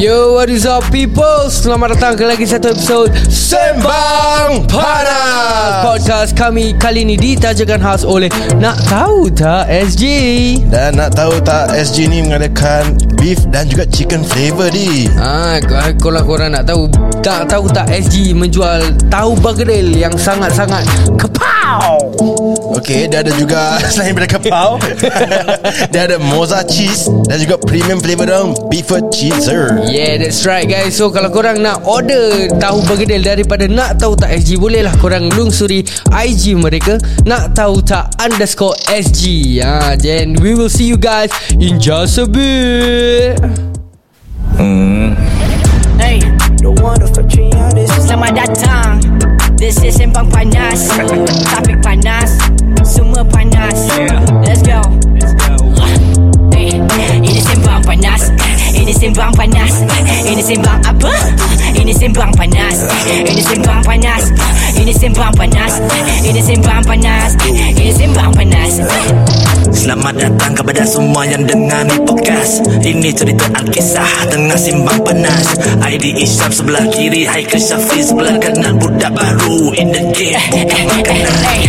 Yo, what is up people? Selamat datang ke lagi satu episod Sembang Panas. Podcast kami kali ini ditajakan khas oleh Nak Tahu Tak SG Dan nak tahu tak SG ni mengadakan beef dan juga chicken flavor di. Ah, kalau korang nak tahu Tak tahu tak SG menjual tahu bergedil yang sangat-sangat kepau Okay dia ada juga Selain daripada kepau Dia ada moza cheese Dan juga premium flavor dong Beef cheeser Yeah that's right guys. So kalau korang nak order Tahu bergedil daripada Nak Tahu Tak SG Boleh lah korang lungsuri IG mereka Nak Tahu Tak underscore SG ha, Then we will see you guys In just a bit. Hey, Selamat datang. This is Sembang Panas. Topik panas Semua panas. Let's go. Hey, Ini Sembang Panas. Ini Sembang Panas. Ini Sembang apa? Ini Sembang Panas. Ini Sembang Panas. Ini Sembang Panas. Ini Sembang Panas. Ini Sembang Panas. Selamat datang kepada semua yang dengar ni podcast. Ini cerita Alkisah tengah simbang panas. ID Isyam sebelah kiri Haikal Syafiq sebelah kanan. Budak baru in the game. Makanan Hey,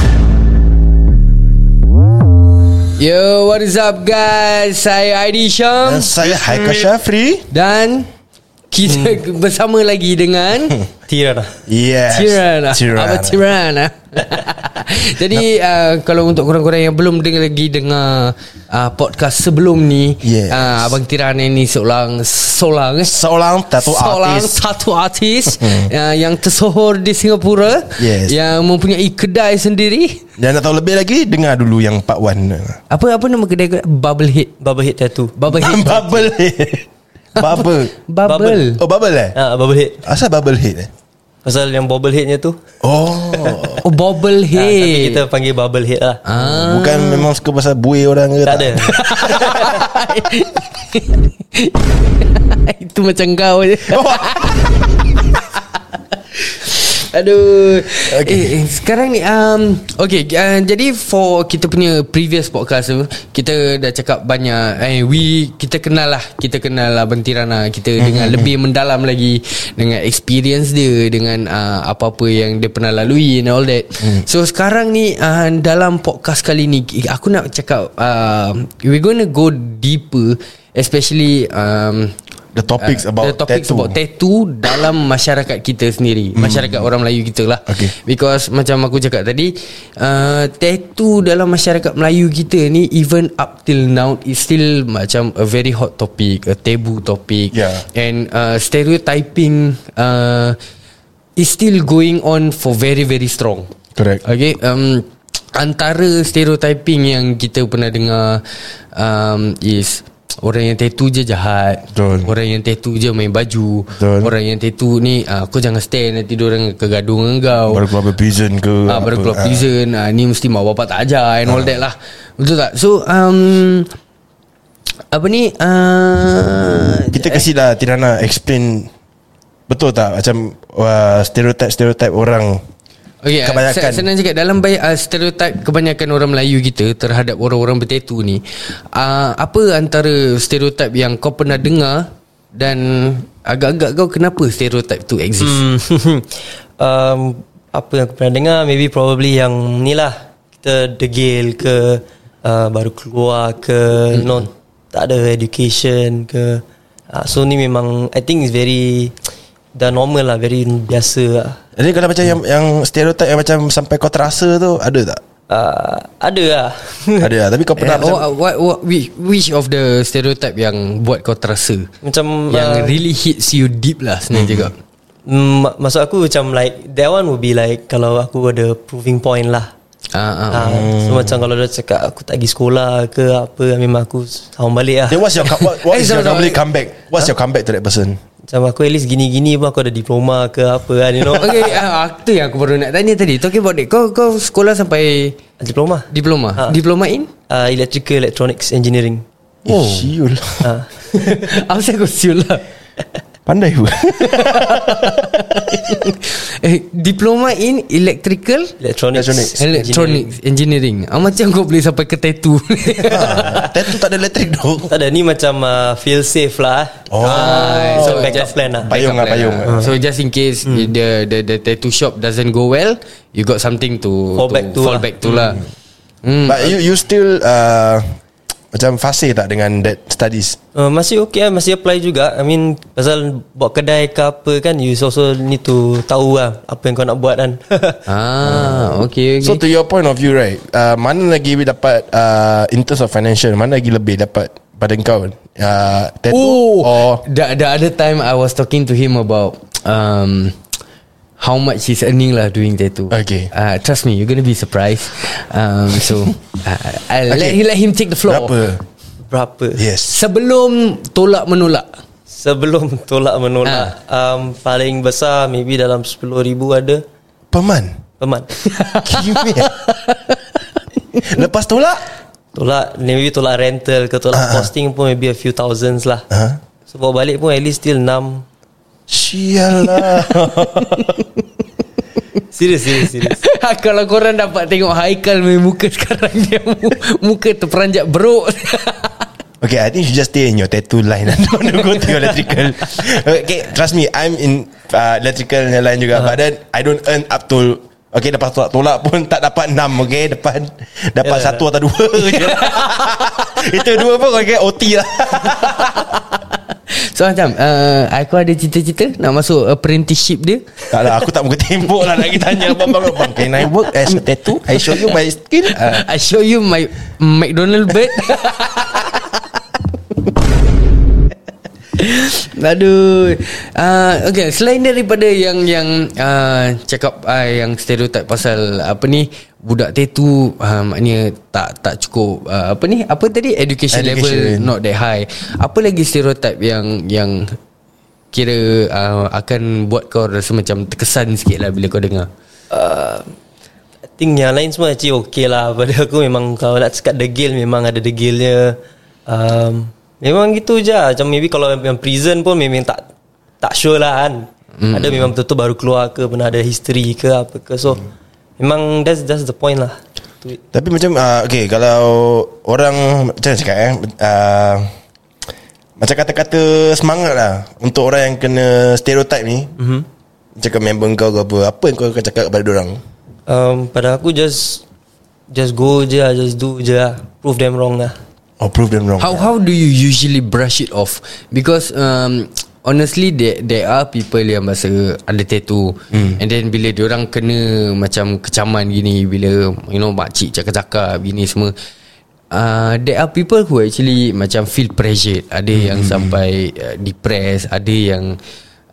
Yo what is up guys? Saya Aidi Syam. Dan saya Haikal Syafri. Dan kita bersama lagi dengan Tirana Yes. Tirana Tirana. Apa Tirana Jadi uh, Kalau untuk korang-korang yang belum dengar lagi Dengar uh, podcast sebelum ni Yes. uh, Abang Tirana ni seorang Seorang? Seorang tattoo Seorang artist. tattoo artist uh, Yang tersohor di Singapura Yes. Yang mempunyai kedai sendiri. Dan nak tahu lebih lagi Dengar dulu yang part 1 Apa apa nama kedai Bubble Head. Bubble head tattoo. Bubble Head Bubble. Bubble. Oh bubble eh? Ah, bubble head. Asal bubble head eh? Pasal yang bubble headnya tu. Oh. Oh Bubble ah, Tapi Head. kita panggil bubble head lah. Ah. Bukan memang suka pasal buih orang ke Tak ada. Itu macam kau je Aduh. Okay. eh, eh, Sekarang ni um, Okay uh, Jadi for Kita punya previous podcast tu Kita dah cakap banyak eh, We Kita kenal lah Kita kenal lah Tirana. Kita dengan lebih mendalam lagi Dengan experience dia Dengan uh, apa-apa yang dia pernah lalui And all that. So sekarang ni uh, Dalam podcast kali ni Aku nak cakap uh, We're gonna go deeper Especially um, The topics Uh, about the topics tattoo. about tattoo dalam masyarakat kita sendiri, masyarakat orang Melayu kita lah. Okay. Because macam aku cakap tadi, uh, tattoo dalam masyarakat Melayu kita ni even up till now is still macam a very hot topic, a taboo topic. Yeah. And uh, stereotyping uh, is still going on for very very strong. Correct Okay um, Antara stereotyping yang kita pernah dengar um, Is Orang yang tattoo je jahat. Betul. Orang yang tattoo je main baju. Betul. Orang yang tattoo ni uh, Kau jangan stay Nanti diorang kegaduh dengan kau. Baru keluar prison ke Ah, baru keluar Ah. prison. Ah, Ni mesti mak bapak tak ajar And all that lah. Betul tak? So um, Apa ni? Uh, Kita kasih lah Tirana explain Betul tak Macam uh, Stereotype-stereotype orang Okay, Kebanyakan. Kebanyakan Senang cakap Dalam banyak uh, stereotip Kebanyakan orang Melayu kita Terhadap orang-orang bertatu ni uh, Apa antara stereotip Yang kau pernah dengar Dan Agak-agak kau Kenapa stereotip tu exist? Hmm. um, Apa yang aku pernah dengar Maybe probably yang ni lah. Kita degil ke uh, Baru keluar ke You know Tak ada education ke. Uh, So ni memang I think it's very Dah normal lah Very biasa lah Jadi kalau macam yang, yang Stereotype yang macam Sampai kau terasa tu Ada tak? uh, Ada lah Ada lah Tapi kau pernah Eh, macam oh, uh, what, what, which, which of the stereotype Yang buat kau terasa Macam Yang uh, really hits you deep lah Senang cakap Mm, mak- maksud aku macam like that one would be like kalau aku ada proving point lah. Ah, ah. Ah, so macam kalau dia cakap aku tak pergi sekolah ke apa memang aku sahung balik lah. Then what's your what, what Eh, is your sorry, normally comeback? What's your comeback to that person? Macam aku at least gini-gini pun Aku ada diploma ke apa kan You know. Okay uh, Itu yang aku baru nak tanya tadi. Talking about it Kau, kau sekolah sampai Diploma. Diploma? Ha. Diploma in? Uh, Electrical Electronics Engineering. Oh. Siul. Uh, Apa kau siul lah Pandai pun. Eh, Diploma in Electrical? Electronics, Electronics. Electronics Engineering. ah, Macam kau boleh sampai ke tattoo. Ha, Tattoo tak ada elektrik dong Tak ada ni macam uh, Feel safe lah Oh. Ah, So so backup just- plan lah. Payung lah payung. So just in case the, the the tattoo shop doesn't go well, you got something to Fall back to fall lah. back to lah. Hmm. But you you still uh, Macam fasih tak dengan that studies? Uh, masih okay lah Masih apply juga. I mean Pasal buat kedai ke apa kan You also need to Tahu lah Apa yang kau nak buat kan. Ah, okay, okay. So to your point of view right uh, Mana lagi dapat uh, In terms of financial Mana lagi lebih dapat Pada kau? Uh, Tattoo oh, Or the, the other time I was talking to him about um how much he's earning lah doing tattoo. Okay. Uh, trust me, you're gonna be surprised. Um, so uh, I'll let, Okay. let him take the floor. Berapa Berapa Yes Sebelum tolak menolak. Sebelum tolak menolak um, Paling besar Maybe dalam 10 ribu ada month Kimek Lepas tolak Tolak Maybe tolak rental ke Tolak posting pun Maybe a few thousands lah Ha? So bawa balik pun At least still 6 Sial lah. Serius serius serius. Kalau korang dapat tengok Haikal punya muka sekarang Dia mu- muka terperanjat beruk. Okay I think you just stay in your tattoo line. I don't go to your electrical. Okay trust me I'm in uh, electrical line juga. Uh-huh. But then I don't earn up to Okay lepas tolak, tolak pun tak dapat 6 Okay? Depan Dapat Yalah, satu atau dua je Itu dua pun okay OT lah So macam uh, Aku ada cita-cita Nak masuk apprenticeship dia. Tak lah aku tak muka tembok lah Nak tanya Abang abang Can I work as a tattoo? I show you my skill uh, I show you my McDonald bird Aduh. Uh, Okay Selain daripada yang Yang uh, Cakap uh, Yang stereotype pasal Apa ni Budak tattoo uh, Maknanya Tak tak cukup uh, Apa ni Apa tadi? Education, Education. level Not that high. Apa lagi stereotype yang Yang Kira uh, Akan buat kau rasa macam Terkesan sikit lah Bila kau dengar? Uh, I think yang lain semua actually okay lah. Pada aku memang Kalau nak cakap degil Memang ada degilnya. Um, Memang gitu je Macam maybe kalau yang prison pun Memang tak Tak sure lah kan. Mm. Ada memang betul-betul baru keluar ke Pernah ada history ke apa ke. So Memang that's, that's the point lah. Tapi macam uh, Okay kalau Orang Macam mana cakap eh uh, Macam kata-kata Semangat lah Untuk orang yang kena Stereotype ni. Mm-hmm. Cakap member kau ke apa Apa yang kau akan cakap kepada orang? Um, Pada aku just Just go je lah Just do je lah. Prove them wrong lah Or prove them wrong How how do you usually brush it off? Because um, honestly there there are people yang masa ada tattoo hmm. and then bila orang kena macam kecaman gini bila you know makcik cakap-cakap gini semua uh, there are people who actually macam feel pressured ada hmm. yang sampai uh, depressed ada yang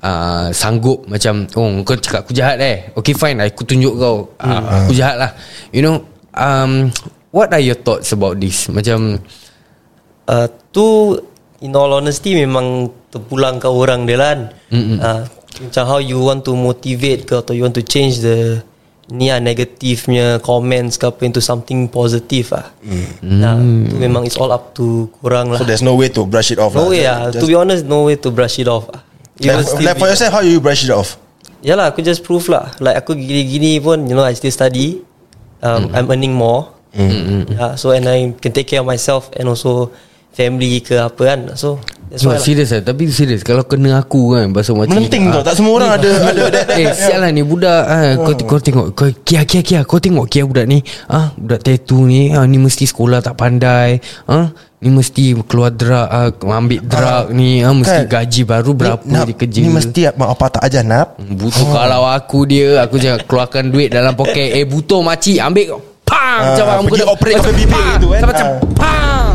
uh, sanggup macam oh kau cakap aku jahat eh okay fine aku tunjuk kau uh, hmm. aku jahat lah you know um, what are your thoughts about this macam uh, tu in all honesty memang terpulang ke orang dia lah kan. Uh, macam how you want to motivate ke atau you want to change the ni lah negatifnya comments ke apa into something positive lah. Mm. Nah, tu memang it's all up to korang lah. So there's no way to brush it off no lah. way lah. To be honest, no way to brush it off. lah. You will Like, like be- for yourself How you brush it off Yalah aku just proof lah Like aku gini-gini pun You know I still study um, I'm earning more yeah, So and I can take care of myself And also Family ke apa kan. So That's No, why lah. serius lah. Tapi serius Kalau kena aku kan Bahasa makcik Melenting ah, tau Tak semua orang ada ada, ada, ada Eh sial lah ni budak ah, kau, kau tengok kau, Kia kia kia. Kau tengok kia budak ni ah, Budak tattoo ni ah, Ni mesti sekolah tak pandai ah, Ni mesti keluar drug ah, Ambil drug ni ah, Mesti kan? gaji baru Berapa ni, nak, dia kerja Ni mesti mak apa tak ajar nak Butuh oh. kalau aku dia Aku jangan keluarkan duit dalam poket. Eh butuh makcik Ambil. Pam Ah, Macam orang pergi operate macam sampai bibir pam, tu kan. Macam Ah.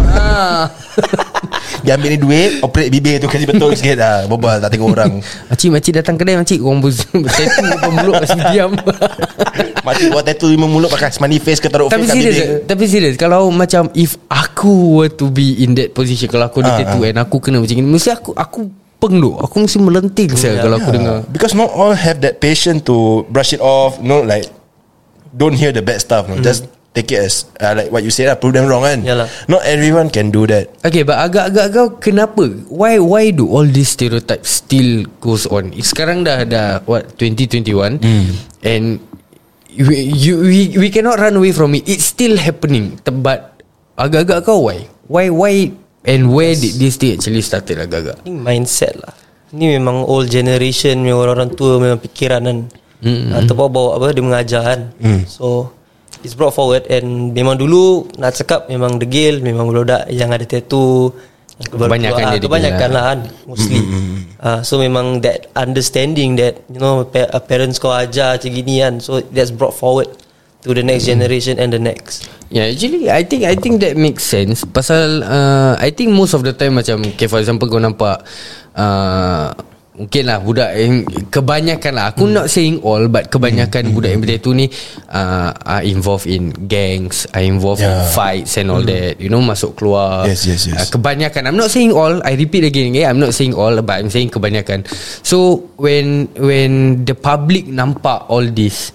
Dia ambil ni duit Operate bibir tu Kasi betul sikit. Lah Bobal tak tengok orang. Makcik makcik datang kedai makcik Orang tattoo apa mulut Masih diam. Makcik buat tattoo lima mulut Pakai smiley face ke taruh Tapi face kat serius bibir Tapi serius Kalau macam If aku were to be In that position Kalau aku ada Ah, tattoo And aku kena macam ni Mesti aku Aku lempeng tu Aku mesti melenting saya Kalau aku dengar. Because not all have that patience to brush it off. No, like don't hear the bad stuff. No. Just take it as uh, like what you said lah. Prove them wrong kan. Yalah. Not everyone can do that. Okay but agak-agak kau Kenapa Why why do all these stereotypes Still goes on Sekarang dah dah What 2021 And we, you, we, we cannot run away from it It's still happening But Agak-agak kau why Why why And where did this thing actually started agak-agak Ini mindset lah Ni memang old generation Memang orang-orang tua Memang fikiran kan mm-hmm. Ataupun bawa apa Dia mengajar kan mm. So It's brought forward And memang dulu Nak cakap Memang degil Memang budak Yang ada tattoo Kebanyakan dia Kebanyakan lah. lah kan Mostly uh, So memang that Understanding that You know pa- Parents kau ajar Macam gini kan So that's brought forward To the next generation And the next. Yeah, actually I think I think that makes sense. Pasal uh, I think most of the time macam okay, for example kau nampak uh, mungkin lah budak yang kebanyakan lah. Aku Hmm. not saying all but kebanyakan budak yang bertattoo ni uh, are involved in gangs, are involved in Yeah. fights and all that. You know masuk keluar. Hmm. Yes, yes, yes. Uh, kebanyakan. I'm not saying all. I repeat again. Okay? I'm not saying all but I'm saying kebanyakan. So when when the public nampak all this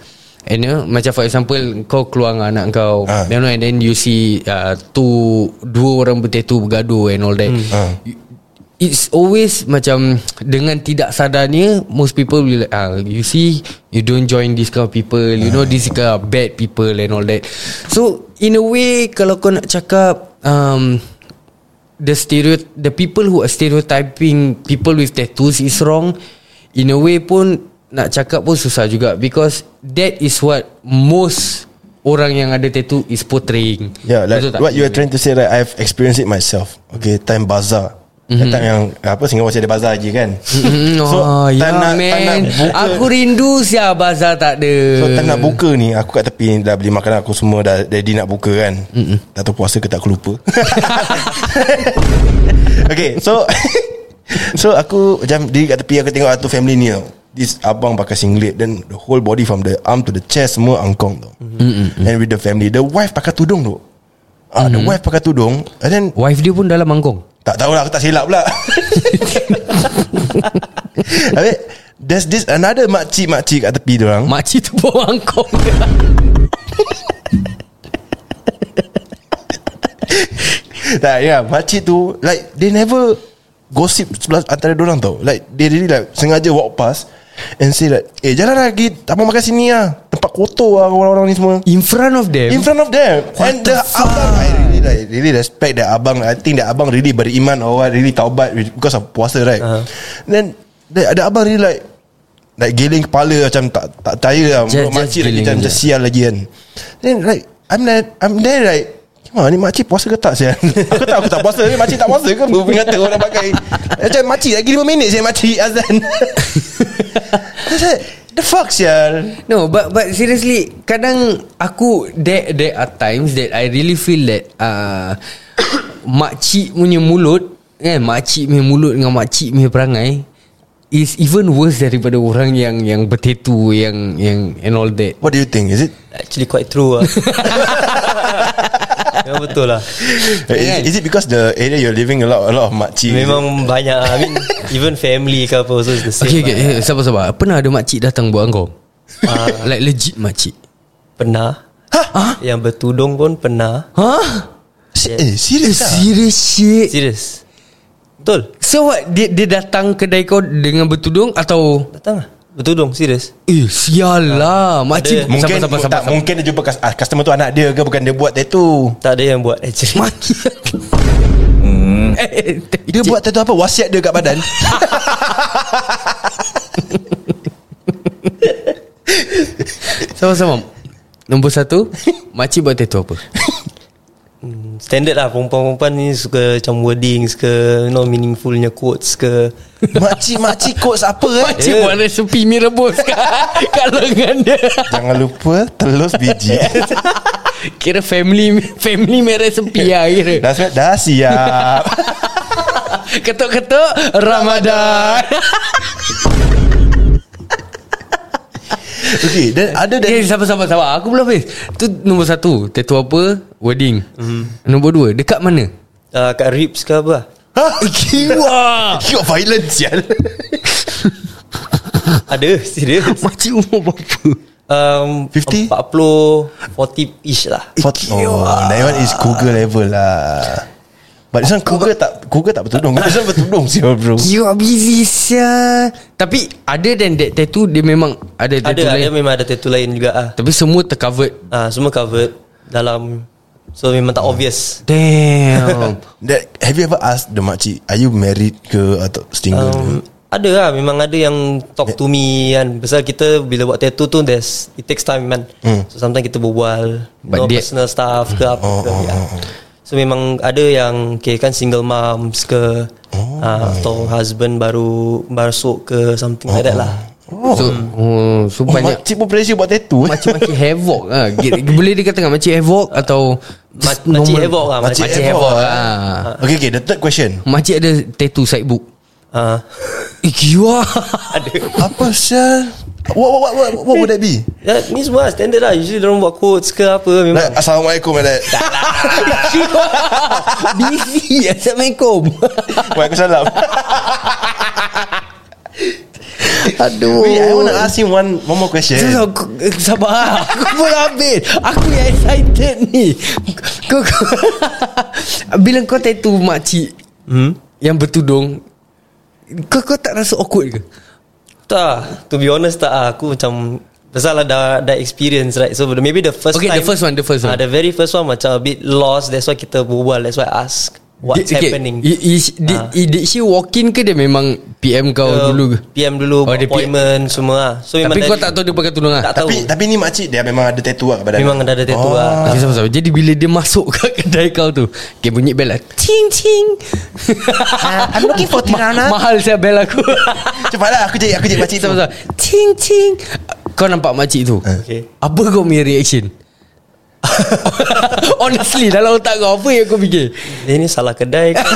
And you know, macam for example Kau keluar dengan anak kau Ah. you know, And then you see uh, two, Dua orang bertattoo bergaduh And all that. You- It's always macam Dengan tidak sadarnya Most people will like ah, You see You don't join this kind of people You know this kind of bad people And all that So in a way Kalau kau nak cakap um, The stereo The people who are stereotyping People with tattoos is wrong In a way pun Nak cakap pun susah juga Because That is what Most Orang yang ada tattoo Is portraying Yeah, like Betul what you are trying to say, right? I've experienced it myself. Okay, time bazaar. Mm-hmm. That time yang apa Singapore masih ada bazaar lagi kan. Mm, so oh, time ya nak, time nak man buka, Aku rindu sia Bazar tak ada So time nak buka ni Aku kat tepi Dah beli makanan aku semua Dah ready nak buka kan Mm-mm. Tak tahu puasa ke tak aku lupa Okay so So aku Macam diri kat tepi Aku tengok satu family ni tau This abang pakai singlet Then the whole body From the arm to the chest Semua angkong tau mm-hmm. And with the family The wife pakai tudung tu Ah, The wife pakai tudung And then Wife dia pun dalam mangkong tak tahulah aku tak silap pula. Habis There's this another makcik-makcik kat tepi dia orang. Makcik tu bawa mangkong Tak ya Makcik tu Like they never Gossip sebelah antara orang tau. Like they really like Sengaja walk past And say like Eh jalan lagi Tak mau makan sini lah. Tempat kotor lah Orang-orang ni semua. In front of them? In front of them. And the, abang I really like Really respect that abang. I think that abang really beriman Or what Really taubat Because of puasa right? Uh-huh. Then the, Ada abang really like Like geling kepala Macam tak tak percaya lah. Just- Makcik just lagi macam sial lagi kan. Then like I'm there I'm there like Cuma ni makcik puasa ke tak sial Aku tak aku tak puasa Ni makcik tak puasa ke? Berapa kata orang pakai? Macam makcik lagi 5 minit saya makcik azan. The fuck sial No but but seriously Kadang Aku There there are times That I really feel that uh, Makcik punya mulut Kan Makcik punya mulut Dengan makcik punya perangai Is even worse daripada orang yang Yang bertetu Yang Yang And all that. What do you think? Is it? Actually quite true lah Memang betul lah. Is, is it because the area you're living a lot a lot of makcik? Memang banyak I mean Even family ke apa Also it's the same Okay okay lah. eh, Sabar-sabar Pernah ada makcik datang buat kau Like legit makcik? Pernah. Yang bertudung pun pernah. Huh? Eh, serious ah? Serious shit. Serius Betul. So what? Dia, dia datang kedai kau Dengan bertudung Atau Datang Bertudung serius Eh sial lah Makcik Ada. Mungkin sabar, sabar, sabar, tak sabar. mungkin dia jumpa ah, customer tu anak dia ke bukan dia buat tattoo. Tak ada yang buat actually Maki Eh, Dia buat tattoo apa? Wasiat dia kat badan. Sama-sama Nombor satu Makcik buat tattoo apa Standard lah Perempuan-perempuan ni Suka macam wording Suka You know meaningfulnya quotes ke makcik makcik coach apa eh? Makcik Ya. buat resepi mi rebus kat, kat lengan dia Jangan lupa telus biji. Kira family Family mi resepi lah kira dah siap, dah siap. Ketuk-ketuk Ramadan okay, then ada Eh dan sabar sabar sabar Aku belum habis. Tu nombor satu Tattoo apa? Wedding. Mhm. Nombor dua Dekat mana? Uh, Kat ribs ke apa? Lah Kiwa. Got violence sial. Ada serius. Makcik umur berapa? Um, 50? 40 40 ish lah. Oh That one is cougar level lah But this one cougar tak Cougar tak bertudung. This one bertudung sial bro. You are busy sia Tapi Other than that tattoo Dia memang Ada Ada tattoo ada lain. memang ada tattoo lain juga ah. Tapi semua tercovered. Ah, semua covered dalam so memang tak obvious. Damn. That, Have you ever asked the makcik Are you married ke Atau single? Um, ada lah Memang ada yang Talk to me kan. Pasal kita Bila buat tattoo tu there's, It takes time man So sometimes kita berbual But no dia- Personal stuff ke apa ke ya. So memang ada yang Okay kan single moms ke ah, Atau husband baru Masuk ke Something like that lah. So oh, So Oh, banyak makcik pun pressure buat tattoo eh? Macam-macam havoc lah. Boleh dikatakan macam havoc Atau Ma- makcik havoc lah, Makcik makcik havoc havoc lah Okay okay The third question. Makcik ada tattoo side book? Ah, Eh Ada. Apa sial what, what, what, what, what would that be? Ya, Ni semua standard lah. Usually orang buat quotes ke apa Memang. Like, Assalamualaikum like that Busy Assalamualaikum. Waalaikumsalam. Aduh. Wait I want to ask him one One more question. Sabar, aku, sabar. Aku pun habis. Aku yang excited ni. Kau, kau, Bila kau tattoo makcik hmm? Yang bertudung Kau kau tak rasa awkward ke? Tak To be honest tak ah. Aku macam Pasal lah dah, dah experience right So maybe the first Okay, time the first one, the first one. ah, The very first one Macam a bit lost That's why kita berbual That's why I ask What's Did- okay, happening i- is, did, Ah. i- did she walk in ke dia memang PM kau Uh, dulu ke? PM dulu Oh, dia Appointment semua lah So memang Tapi kau tak tahu dia pakai tudung lah? Tak tahu Tapi tapi ni makcik Dia memang ada tattoo lah badan Memang dah ada tattoo Oh. lah Okay, sabar, sabar. Jadi bila dia masuk ke kedai kau tu Okay bunyi bell lah Ting ting I'm looking for Tirana. Mahal saya bell aku Cepatlah aku cari Aku cari makcik tu. Ting ting Kau nampak makcik tu Okay Apa kau punya reaction? Honestly Dalam otak kau Apa yang kau fikir Dia ni salah kedai ke?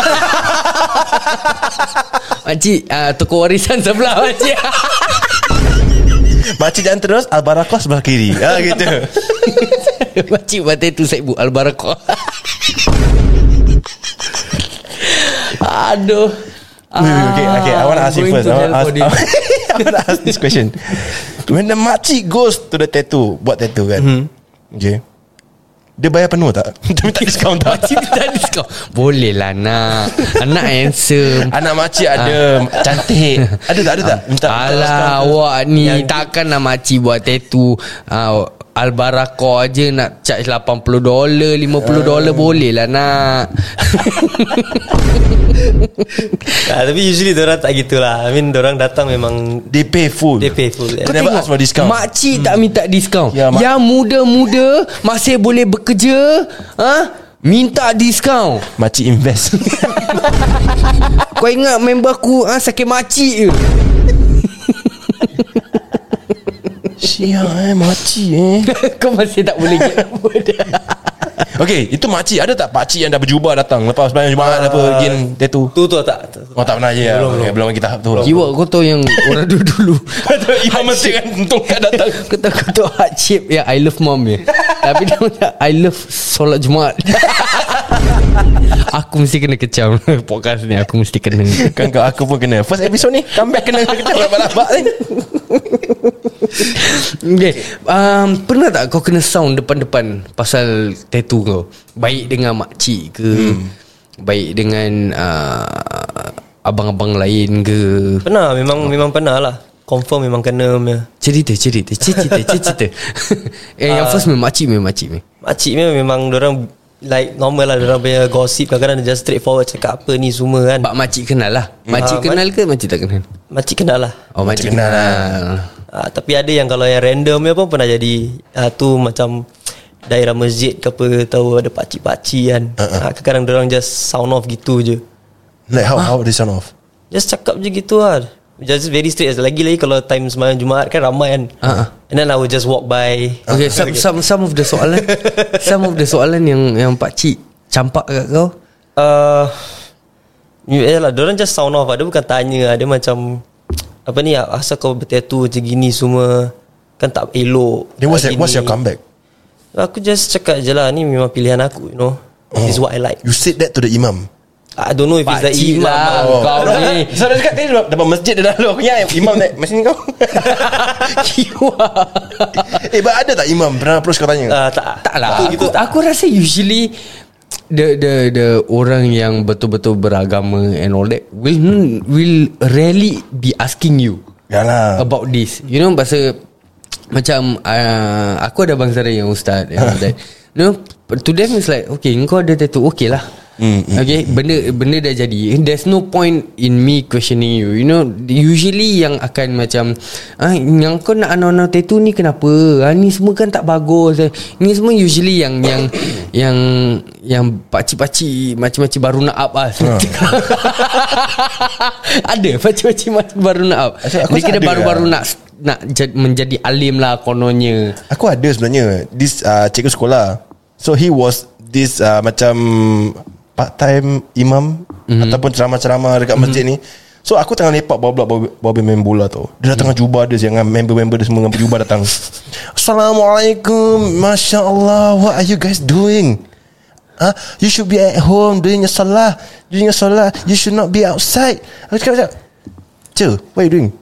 Makcik uh, Toko warisan sebelah makcik Makcik jalan terus Al-Barakah sebelah kiri Ah gitu Makcik buat tattoo side book Al-Barakah Aduh Wait, wait, okay, okay. I want to ask you first. I want to ask. I want to ask this question. When the makcik goes to the tattoo, buat tattoo kan, okay, dia bayar penuh tak? Dia minta diskaun tak? Makcik minta diskaun Boleh lah nak Anak handsome Anak makcik ada cantik. Ada tak? Ada tak? Minta minta Alah ke? awak ni Takkan lah makcik buat tattoo uh, Al-Barakah je nak charge 80 dolar 50 dolar boleh lah nak ah, Tapi usually orang tak gitulah I mean orang datang memang They pay full. They pay full yeah. Kau never ask for discount. Makcik tak minta diskaun Ya, mak- Yang muda-muda Masih boleh bekerja ha? Minta diskaun Makcik invest. Kau ingat member aku ha, Sakit makcik je Siap eh, makcik eh. Kau masih tak boleh get dia. Okay, itu makcik. Ada tak pakcik yang dah berjubah datang? Lepas sembahyang Jumaat apa again tattoo? Tu tu tak, tak, tak. Oh tak pernah je belum, okay, belum. lagi tahap tu. Jiwa kau tahu yang Orang dulu-dulu Imam mesti kan Untung kat datang. Kau tahu kau tahu heart shape Ya I love mom ya Tapi dia I love solat Jumaat Aku mesti kena kecam Podcast ni Aku mesti kena. Kan kau aku pun kena. First episode ni Comeback kena Kita labak-labak ni. Okay um, Pernah tak kau kena sound Depan-depan Pasal tattoo kau? Baik dengan makcik ke? Hmm. Baik dengan uh, Abang-abang lain ke? Pernah memang memang pernah lah. Confirm memang kena punya. Cerita Cerita Cerita Cerita. Eh yang first memang makcik Memang makcik memang. Makcik memang orang Like normal lah Diorang punya gossip Kadang-kadang dia just straightforward Cakap apa ni semua kan Pak makcik kenal lah Makcik Ah, kenal ke makcik tak kenal Makcik kenal lah Oh makcik kenal kenal Ah, tapi ada yang kalau yang random pun pernah jadi ah, tu macam daerah masjid ke apa tahu ada pakcik-pakcik kan. Uh-uh. Ah, kadang-kadang orang just sound off gitu je. Like how How they sound off Just cakap je gitu lah. Just very straight Lagi-lagi kalau time sembahyang Jumaat kan ramai kan. Ah. And then I will just walk by. Okay some, some, some of the soalan Some of the soalan yang Yang pakcik Campak kat kau? Uh, Ya lah Diorang just sound off. Lah Dia bukan tanya lah Dia macam Apa ni Asal kau bertattoo macam gini semua? Kan tak elok Then what's, your, what's your comeback? Aku just cakap je lah Ni memang pilihan aku You know. This is what I like. You said that to the imam I don't know if it's the imam lah or- Kau ni. So dia cakap tadi Dapat masjid dia lalu Aku ingat imam naik Mesin kau. Kiwa. Eh but ada tak imam Pernah approach kau tanya? Ah, tak. Tak lah. Aku, gitu tak. Aku rasa usually The the the orang yang betul-betul beragama and all that will will rarely be asking you Yalah. about this. You know pasal macam uh, aku ada bangsa yang ustaz and all that. You know to them it's like okay kau ada tattoo okay lah. Mm, okay benda benda dah jadi. There's no point in me questioning you. You know usually yang akan macam ah yang kau nak anak-anak tattoo ni kenapa? Ah, ni semua kan tak bagus. Eh. ni semua usually yang yang yang yang pakcik-pakcik macam-macam baru nak up lah. Ada pakcik-pakcik baru nak up. Aku dia ada baru-baru lah. nak nak jad- menjadi alim lah kononnya. Aku ada sebenarnya. This uh, cikgu sekolah. So he was This uh, macam Part time imam mm-hmm. Ataupun ceramah-ceramah Dekat masjid mm-hmm. ni So aku tengah lepak Bawa bawa bawa main bola tau Dia datang dengan jubah dia Dengan member-member dia semua Dengan jubah datang Assalamualaikum Masya Allah What are you guys doing Huh? You should be at home Doing your salah Doing your salah You should not be outside Aku cakap macam what are you doing?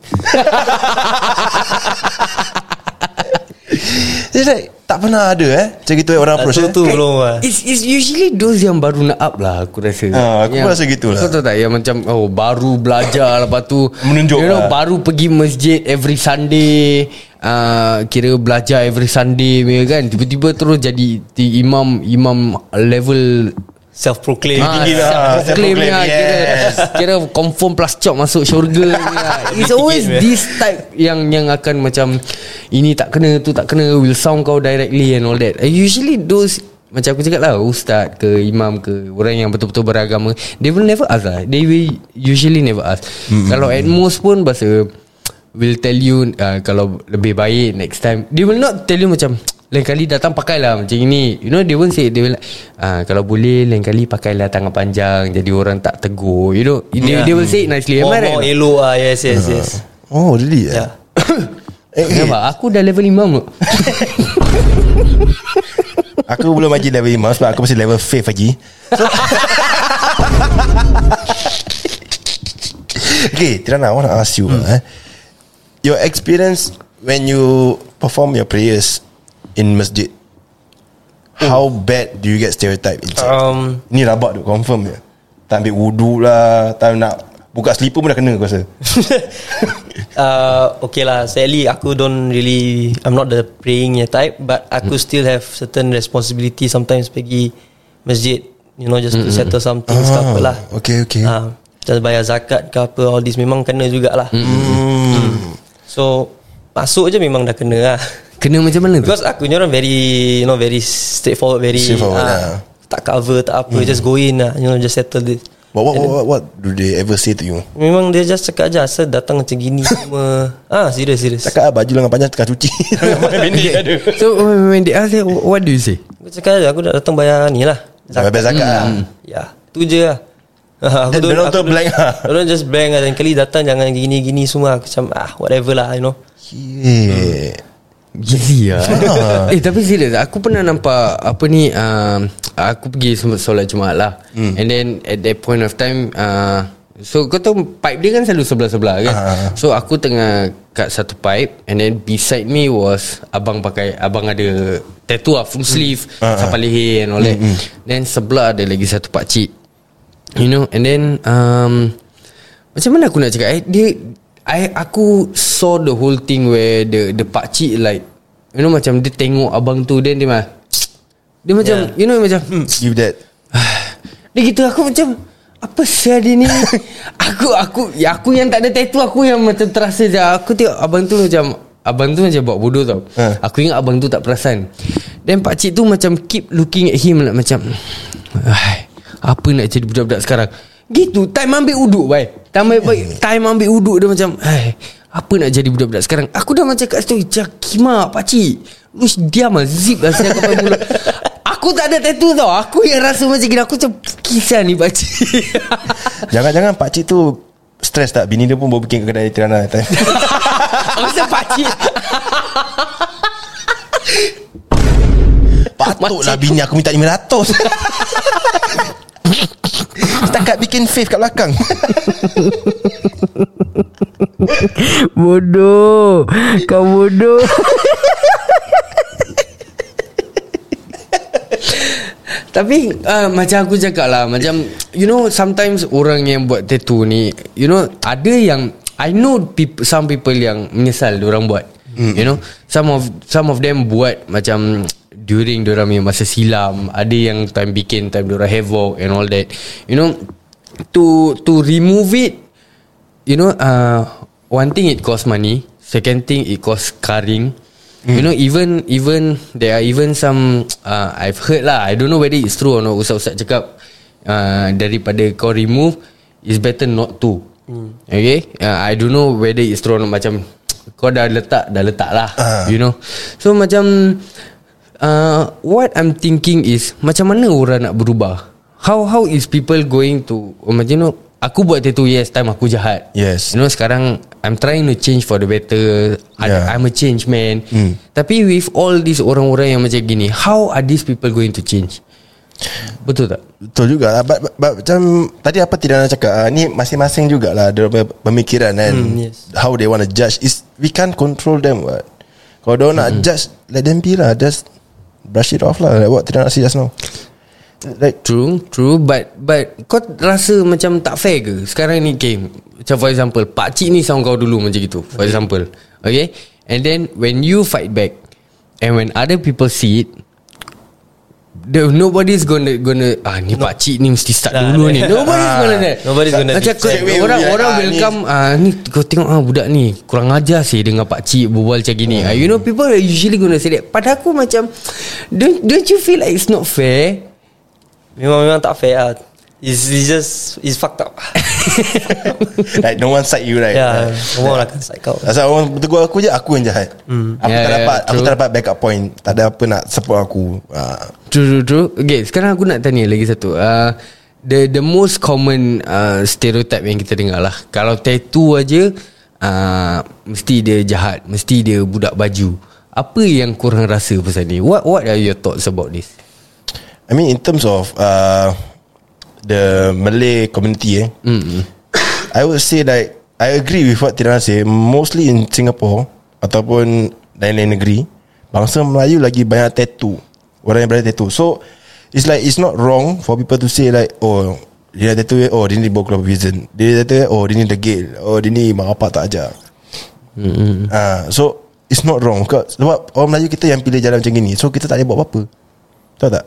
It's like Tak pernah ada eh Macam gitu eh, orang approach tu eh. tu belum lah It's, it's usually those yang baru nak up lah Aku rasa Ah, aku yang, rasa gitulah. Kau tahu tak Yang macam Oh baru belajar Lepas tu Menunjuk You know lah. baru pergi masjid Every Sunday uh, Kira belajar every Sunday punya kan Tiba-tiba terus jadi di Imam Imam level Self proclaim Ah, tinggi lah, self-proclaim self-proclaim, lah, kira, yes. kira confirm plus chop masuk syurga ni. It's always this type yang yang akan macam ini tak kena tu tak kena will sound kau directly and all that. And usually those macam aku cakap lah Ustaz ke Imam ke Orang yang betul-betul beragama They will never ask lah They will usually never ask mm-hmm. Kalau at most pun Bahasa Will tell you uh, Kalau lebih baik Next time They will not tell you macam Lain kali datang pakailah Macam ini You know they won't say They will like, uh, Kalau boleh Lain kali pakailah tangan panjang Jadi orang tak tegur You know They, Yeah. they will say it nicely Am More, I right? more elok lah Yes yes yes Oh really eh? Ya. eh, eh, Kenapa? Aku dah level imam Aku belum lagi level imam Sebab aku masih level faith lagi so, Okay Tirana I want to ask you hmm. eh, Your experience When you Perform your prayers In masjid How bad do you get stereotype inside? Um, Ni rabak tu Confirm je Tak ambil wudu lah Tak nak Buka slipper pun dah kena aku rasa uh, okay lah Sadly aku don't really I'm not the praying type But aku Hmm. still have certain responsibility Sometimes pergi masjid You know just to settle some things ke apa lah Hmm. Okay okay uh, Just bayar zakat ke apa All this memang kena jugalah hmm. So Masuk je memang dah kena lah Kena macam mana tu? Because aku ni orang very You know very straightforward Very Straightforward, ah, lah. Tak cover tak apa Just go in lah You know just settle this What, what, what, what, what do they ever say to you? Memang dia just cakap je Asal datang macam gini semua. Ah serius serius Cakap lah baju lengan panjang tengah cuci. Pendek ada So when they ask you, What do you say? Aku cakap je Aku dah datang bayar ni lah. Bayar zakat lah. Ya Tu je lah. Aku Dia orang tu blank lah. Orang just blank lah. Dan kali datang Jangan gini-gini semua. Aku macam ah Whatever lah you know. Yeah. Gila lah Eh tapi serius Aku pernah nampak Apa ni um, Aku pergi solat Jumaat lah. Hmm. And then At that point of time uh, So kau tahu Pipe dia kan selalu sebelah-sebelah kan? Ah. So aku tengah Kat satu pipe And then beside me was Abang pakai Abang ada Tattoo lah Full sleeve Ah, ah. Sampai leher and all that. Then sebelah ada lagi satu pakcik You know And then um, Macam mana aku nak cakap? Eh, Dia I, Aku saw the whole thing Where the the pakcik like You know macam Dia tengok abang tu Then dia mah Dia macam Yeah. You know macam hmm, Give that. Dia gitu aku macam Apa sih dia ni? Aku aku ya Aku yang tak ada tattoo Aku yang macam terasa je. Aku tengok abang tu macam Abang tu macam buat bodoh tau. Ha. Aku ingat abang tu tak perasan. Then pakcik tu macam Keep looking at him like, Macam "Ai, Apa nak jadi budak-budak sekarang? Gitu Time ambil uduk baik Time ambil, time ambil uduk dia macam Hai apa nak jadi budak-budak sekarang? Aku dah macam kat situ Jakimak pakcik Lu diam lah Zip lah Saya pakai mulut. Aku tak ada tattoo tau. Aku yang rasa macam gini Aku macam Kisah ni pakcik Jangan-jangan pakcik tu Stress tak? Bini dia pun bawa bikin ke kedai Tirana. Aku rasa pakcik Patutlah bini aku minta 500 Setakat Imagine Faith kat belakang. Bodoh. Kau bodoh. Tapi uh, Macam aku cakap lah Macam You know Sometimes orang yang buat tattoo ni You know Ada yang I know people, Some people yang Menyesal orang buat. Mm. You know Some of Some of them buat Macam During diorang punya masa silam Ada yang time bikin Time diorang havoc And all that You know To To remove it You know uh, One thing it cost money Second thing it cost scarring mm. You know even Even There are even some uh, I've heard lah I don't know whether it's true or not Ustaz-ustaz cakap uh, Daripada kau remove It's better not to mm. Okay uh, I don't know whether it's true or not Macam Kau dah letak Dah letak lah uh. You know So macam uh, What I'm thinking is Macam mana orang nak berubah How how is people going to oh, Macam you know Aku buat tattoo yes Time aku jahat Yes. You know sekarang I'm trying to change for the better Yeah. I, I'm a change man Hmm. Tapi with all these orang-orang yang macam gini How are these people going to change Betul tak? Betul juga lah but, but, but, Macam Tadi apa tidak nak cakap uh, Ni masing-masing jugalah Dia pemikiran kan Hmm, yes. How they want to judge is We can't control them what Kalau dia nak judge Let them be lah Just Brush it off lah Like what tidak see just now. Like True True But But Kau rasa macam tak fair ke Sekarang ni okay, Macam for example Pakcik ni sound kau dulu macam gitu For example. Okay? And then When you fight back And when other people see it the, Nobody's gonna gonna Ah ni no. pakcik ni mesti start Nah, dulu nah. ni. Nobody's Ah. gonna that. Nobody's gonna Macam kau, away Orang orang ah, ni- welcome ah, Ni kau tengok ah, budak ni Kurang ajar sih Dengan pakcik berbual macam gini. Ah, You know people are usually gonna say that. Pada aku macam Don't, don't you feel like it's not fair? Memang memang tak fair lah It's, it's just It's fucked up. Like no one side you right? Like, Semua orang akan side kau Asal orang tegur aku je Aku yang jahat. Hmm. Aku Yeah, tak yeah, dapat Aku true. tak dapat backup point. Tak ada apa nak support aku. Uh, True true true. Okay sekarang aku nak tanya lagi satu. Uh, The the most common uh, Stereotype yang kita dengar lah. Kalau tattoo aja uh, Mesti dia jahat Mesti dia budak baju. Apa yang korang rasa pasal ni? What what are your thoughts about this? I mean in terms of uh, The Malay community eh. Mm I would say like I agree with what Tirana say. Mostly in Singapore Ataupun Lain-lain negeri Bangsa Melayu lagi banyak tattoo. Orang yang berada tattoo. So It's like It's not wrong For people to say like Oh Dia dah tattoo Oh dia ni bawa keluar prison Dia dah tattoo Oh dia ni degil Oh dia ni mak bapak tak ajar. Mm-hmm. Ah, So It's not wrong. Sebab sebab orang Melayu kita yang pilih jalan macam gini So kita tak boleh buat apa-apa. Tahu tak?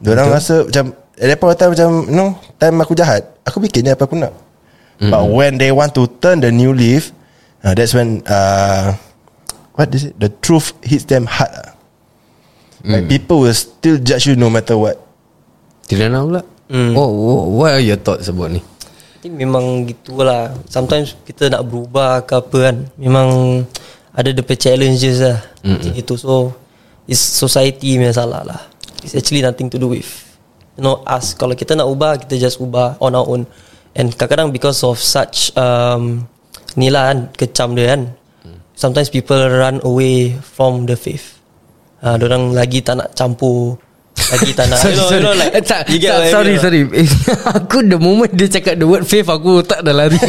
Diorang rasa macam At that point of time macam You know Time aku jahat Aku bikin je apa aku nak. Mm. But when they want to Turn the new leaf uh, That's when uh, What is it? The truth hits them hard lah. Like people will still judge you No matter what. Tidak nak pula. Mm. oh, oh, What are your thoughts about ni? I think memang gitulah. Sometimes kita nak berubah ke apa kan Memang Ada the challenges lah. Macam gitu. So It's society punya salah lah. It's actually nothing to do with You know us Kalau kita nak ubah Kita just ubah on our own. And kadang-kadang because of such um, Ni lah kan Kecam dia kan Sometimes people run away From the faith. Uh, Diorang lagi tak nak campur Lagi tak nak. You know, you know, like, Eh, tak, you get tak, Sorry sorry. Aku the moment dia cakap The word faith Aku tak dah lari.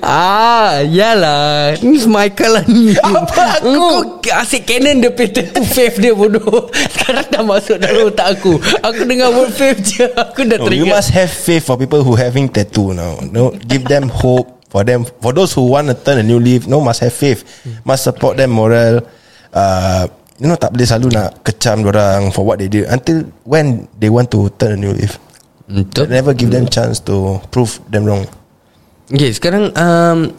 Ah Yalah. Ni Michael lah ni. Apa aku? Kau asyik canon Dia patent tu faith dia bodoh. Sekarang dah masuk dalam otak aku. Aku dengar word faith je. Aku dah no, You teringat. must have faith For people who having tattoo now no, Give them hope For them For those who want to turn a new leaf No must have faith. Must support them moral uh, You know tak boleh selalu nak Kecam orang For what they did Until when They want to turn a new leaf. Betul. Never give them chance To prove them wrong. Okay sekarang um,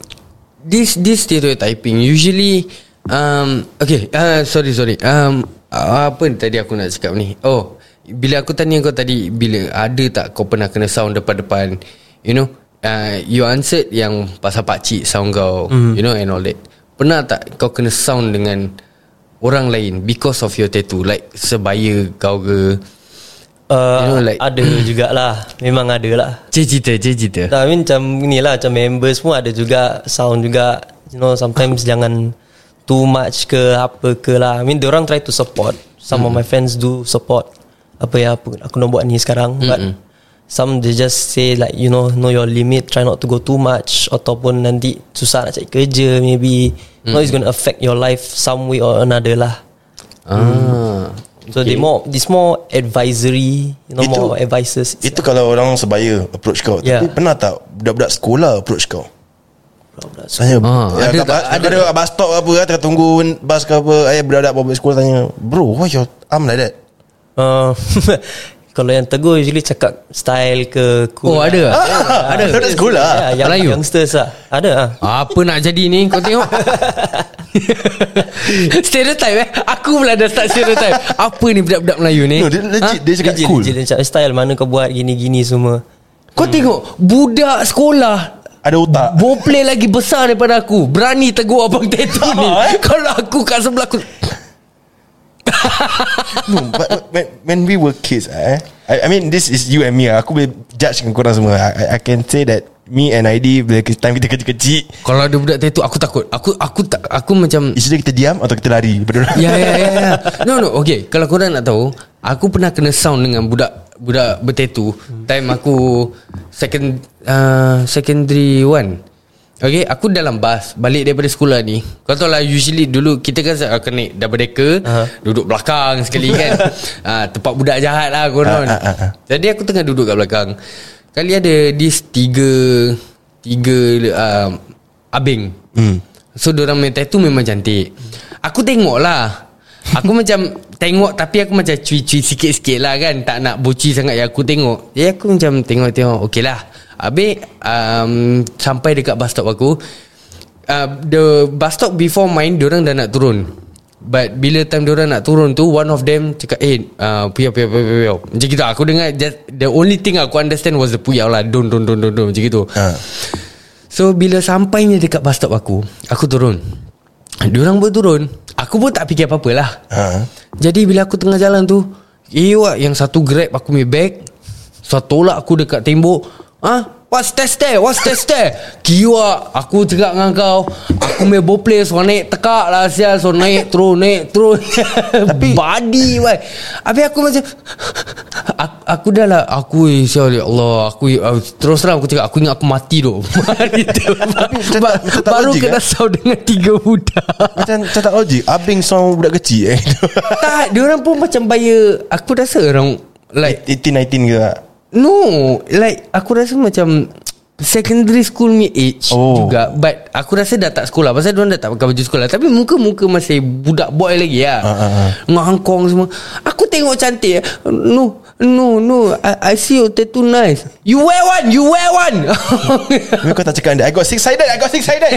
This this stereotyping Usually um, Okay uh, Sorry sorry. Um, Apa tadi aku nak cakap ni? Oh Bila aku tanya kau tadi Bila ada tak kau pernah kena sound depan-depan? You know uh, You answered yang Pasal pakcik sound kau mm. You know and all that. Pernah tak kau kena sound dengan Orang lain Because of your tattoo Like sebaya kau ke? Uh, You know, like- ada jugalah. Memang ada lah cerita cerita. Tak, I mean macam ni lah Macam members pun ada juga Sound juga. You know sometimes jangan Too much ke Apa ke lah. I mean orang try to support. Some of my friends do support. Apa yang apa, aku nak buat ni sekarang But Some they just say like You know Know your limit Try not to go too much Ataupun nanti Susah nak cari kerja Maybe. Mm. No it's going to affect your life Some way or another lah. Ah. So they more This more advisory You know Itu- more advices. Itu kalau orang sebaya approach kau. Yeah. Tapi pernah tak Budak-budak sekolah approach kau? Tanya Ah, ya, ada kat, tak- ada, ada- ada bus stop apa kan, Tengah tunggu bus ke apa? Ayah budak-budak bawa sekolah tanya Bro why your arm like that? Uh, Kalau yang tegur Usually cakap Style ke cool Oh ada. lah. Ada. Budak sekolah? Ya, yang Melayu? youngsters lah. Ada lah Apa nak jadi ni? Kau tengok. Stereotype eh? Aku pula dah start stereotype. Apa ni budak-budak Melayu ni? No, dia legit Dia cakap Legit, cool. legit, dia cakap style Mana kau buat gini-gini semua. Kau tengok Budak sekolah Ada otak. Boplay lagi besar daripada aku. Berani tegur abang tattoo ni. Kalau aku kat sebelah aku no, but when, when we were kids eh, I, I mean this is you and me ah. Aku boleh judge dengan korang semua. I, I- can say that Me and ID Bila time kita kecil-kecil Kalau ada budak tattoo Aku takut. Aku aku tak aku macam Is kita diam Atau kita lari? Daripada Ya ya ya ya. No no okay. Kalau korang nak tahu Aku pernah kena sound dengan budak Budak bertatu Time aku Second uh, Secondary one Okay Aku dalam bas Balik daripada sekolah ni Kau tahu lah Usually dulu Kita kan akan naik Double decker uh-huh. Duduk belakang sekali kan. Uh, Tempat budak jahat lah konon Ah, ah, ah. Jadi aku tengah duduk kat belakang. Kali ada This tiga Tiga uh, Abing Hmm. So diorang main tattoo memang cantik. Aku tengok lah. Aku macam Tengok tapi aku macam Cuy-cuy sikit-sikit lah kan. Tak nak boci sangat Yang aku tengok. Jadi aku macam tengok-tengok Okay lah Habis um, Sampai dekat bus stop aku uh, The bus stop before mine Diorang dah nak turun. But bila time diorang nak turun tu One of them cakap Eh uh, puyau, puyau, puyau, puyau Macam gitu Aku dengar just, The only thing aku understand Was the puyau lah. Don, don, don, don, don Macam gitu. Ha. So bila sampainya dekat bus stop aku Aku turun. Diorang pun turun. Aku pun tak fikir apa-apa lah. Ha. Jadi bila aku tengah jalan tu Eh wak Yang satu grab aku punya bag So tolak aku dekat tembok Ah, What's that there? What's that there? Kiwa Aku cakap dengan kau Aku main boplay So naik tekak lah sial So naik terus Naik terus Tapi Body wai. Habis aku macam aku, aku dah lah Aku eh sial ya Allah Aku uh, Terus terang aku cakap Aku ingat aku mati tu Ba- tak Baru kena eh? sound dengan tiga budak Macam tak logik Abing sama budak kecil eh Tak Diorang pun macam bayar Aku rasa orang Like 18-19 ke tak? No Like Aku rasa macam Secondary school me age Oh. juga But aku rasa dah tak sekolah. Pasal diorang dah tak pakai baju sekolah. Tapi muka-muka masih Budak boy lagi lah Ah, ah, ah. Ngangkong semua. Aku tengok cantik No No no. I, I see your tattoo nice. You wear one You wear one. Kau tak cakap I got six sided I got six sided.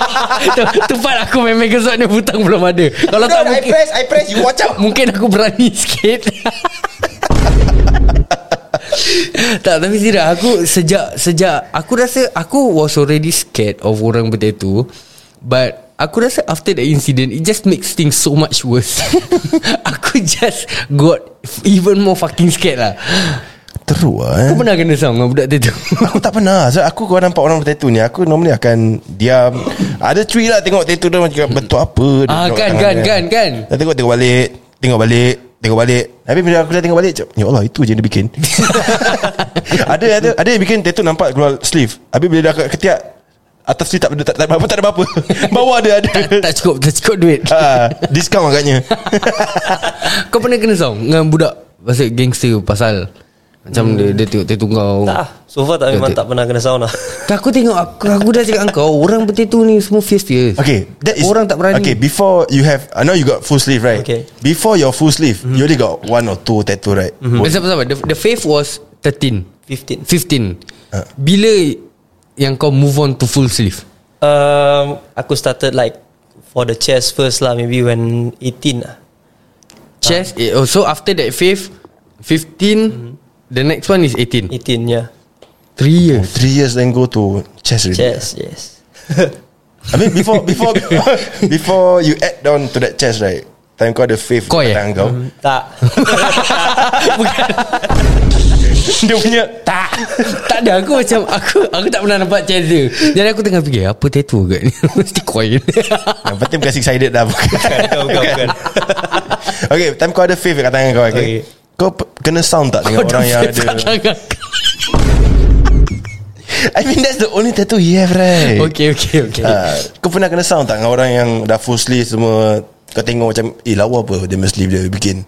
Tu- Tepat aku main Megazord ni Butang belum ada. Kalau tak I mungkin press I press You watch out. Mungkin aku berani sikit Tak tapi serius Aku sejak Sejak Aku rasa Aku was already scared Of orang bertattoo But Aku rasa after that incident It just makes things so much worse. Aku just Got Even more fucking scared lah. Teruk lah eh. Kau pernah kena Dengan budak tattoo. Aku tak pernah so, Aku kalau nampak orang bertattoo ni Aku normally akan Diam. Ada cuy lah Tengok tattoo dia Macam bentuk apa? Dia Ah kan kan dia. kan kan. Dah tengok tengok balik Tengok balik Tengok balik. Habis bila aku dah tengok balik Ya Allah itu je dia bikin. Ada ada ada yang bikin tattoo nampak keluar sleeve. Habis bila dah ketiak Atas sleeve tak ada tak, tak, ada apa tak ada apa Bawah ada ada. Tak cukup Tak cukup duit. Ah, Diskaun agaknya. Kau pernah kena sound Dengan budak Pasal gangster Pasal Macam dia, dia tengok tattoo kau Tak ah. So far tak memang Betul. tak pernah kena sound lah Tak aku tengok aku, aku dah cakap kau Orang bertattoo ni Semua fierce-fierce Okay that is, Orang tak berani. Okay before you have I know you got full sleeve right? Okay. Before your full sleeve You only got one or two tattoo right? Mm-hmm. Sabar-sabar the, the fifth was 13 15 15 Ah. Bila Yang kau move on to full sleeve? Um, Aku started like For the chest first lah Maybe when 18 lah. Chest oh, So after that fifth 15 The next one is 18 18 yeah 3 years Three years then go to chest already Chest yes I mean before before before you add down to that chest right. Time kau ada faith Koi, eh? tangan kau. Tak Dia punya Tak Tak ada aku macam Aku aku tak pernah nampak chest dia Jadi aku tengah fikir Apa tattoo kat ni Mesti coin yang penting bukan six sided dah bukan. Bukan bukan, bukan. okay, time kau ada faith kat tangan kau okay. Okay. Kau kena sound tak dengan orang yang ada. I mean that's the only tattoo he have right? Okay okay okay. Ah, Kau pernah kena sound tak Dengan orang yang dah full sleeve semua? Kau tengok macam Eh lawa apa Dia sleeve dia bikin?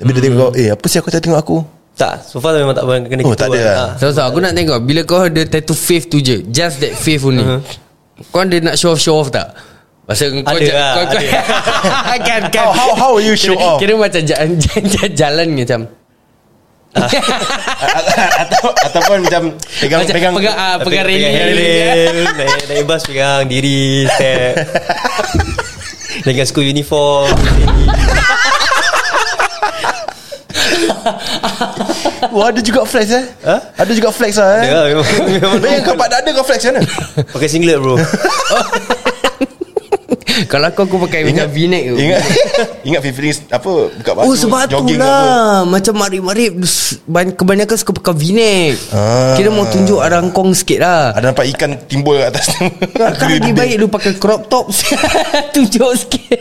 Tapi dia tengok kau Eh apa sih aku tak tengok aku? Tak So far memang tak pernah kena Oh, tak ada lah. Ah. So, so aku nak tengok Bila kau ada tattoo faith tu je Just that faith only Uh-huh. Kau ada nak show off show off tak Pasal kau Ada lah, kau, kau, kan, kan. How- how- how you show kira, off? Kira macam jalan, jalan, jalan macam. Atau Ataupun macam Pegang macam pegang pegang, ah, pegang Pegang railing. railing Naik, naik bas pegang diri Step. Dengan school uniform Wah ada juga flex eh? Ha? Ada juga flex lah eh? Ada lah memang, memang Bayang kau tak ada kau flex mana Pakai singlet bro Kalau aku aku pakai macam v-neck tu. Ingat Ingat feeling Apa Buka baju Oh sebab tu lah. Macam marip-marip Kebanyakan suka pakai v-neck Ah. Kira mau tunjuk ada angkong sikit lah. Ada nampak ikan timbul kat atas tu. Kan lebih baik lu pakai crop top. Tunjuk sikit.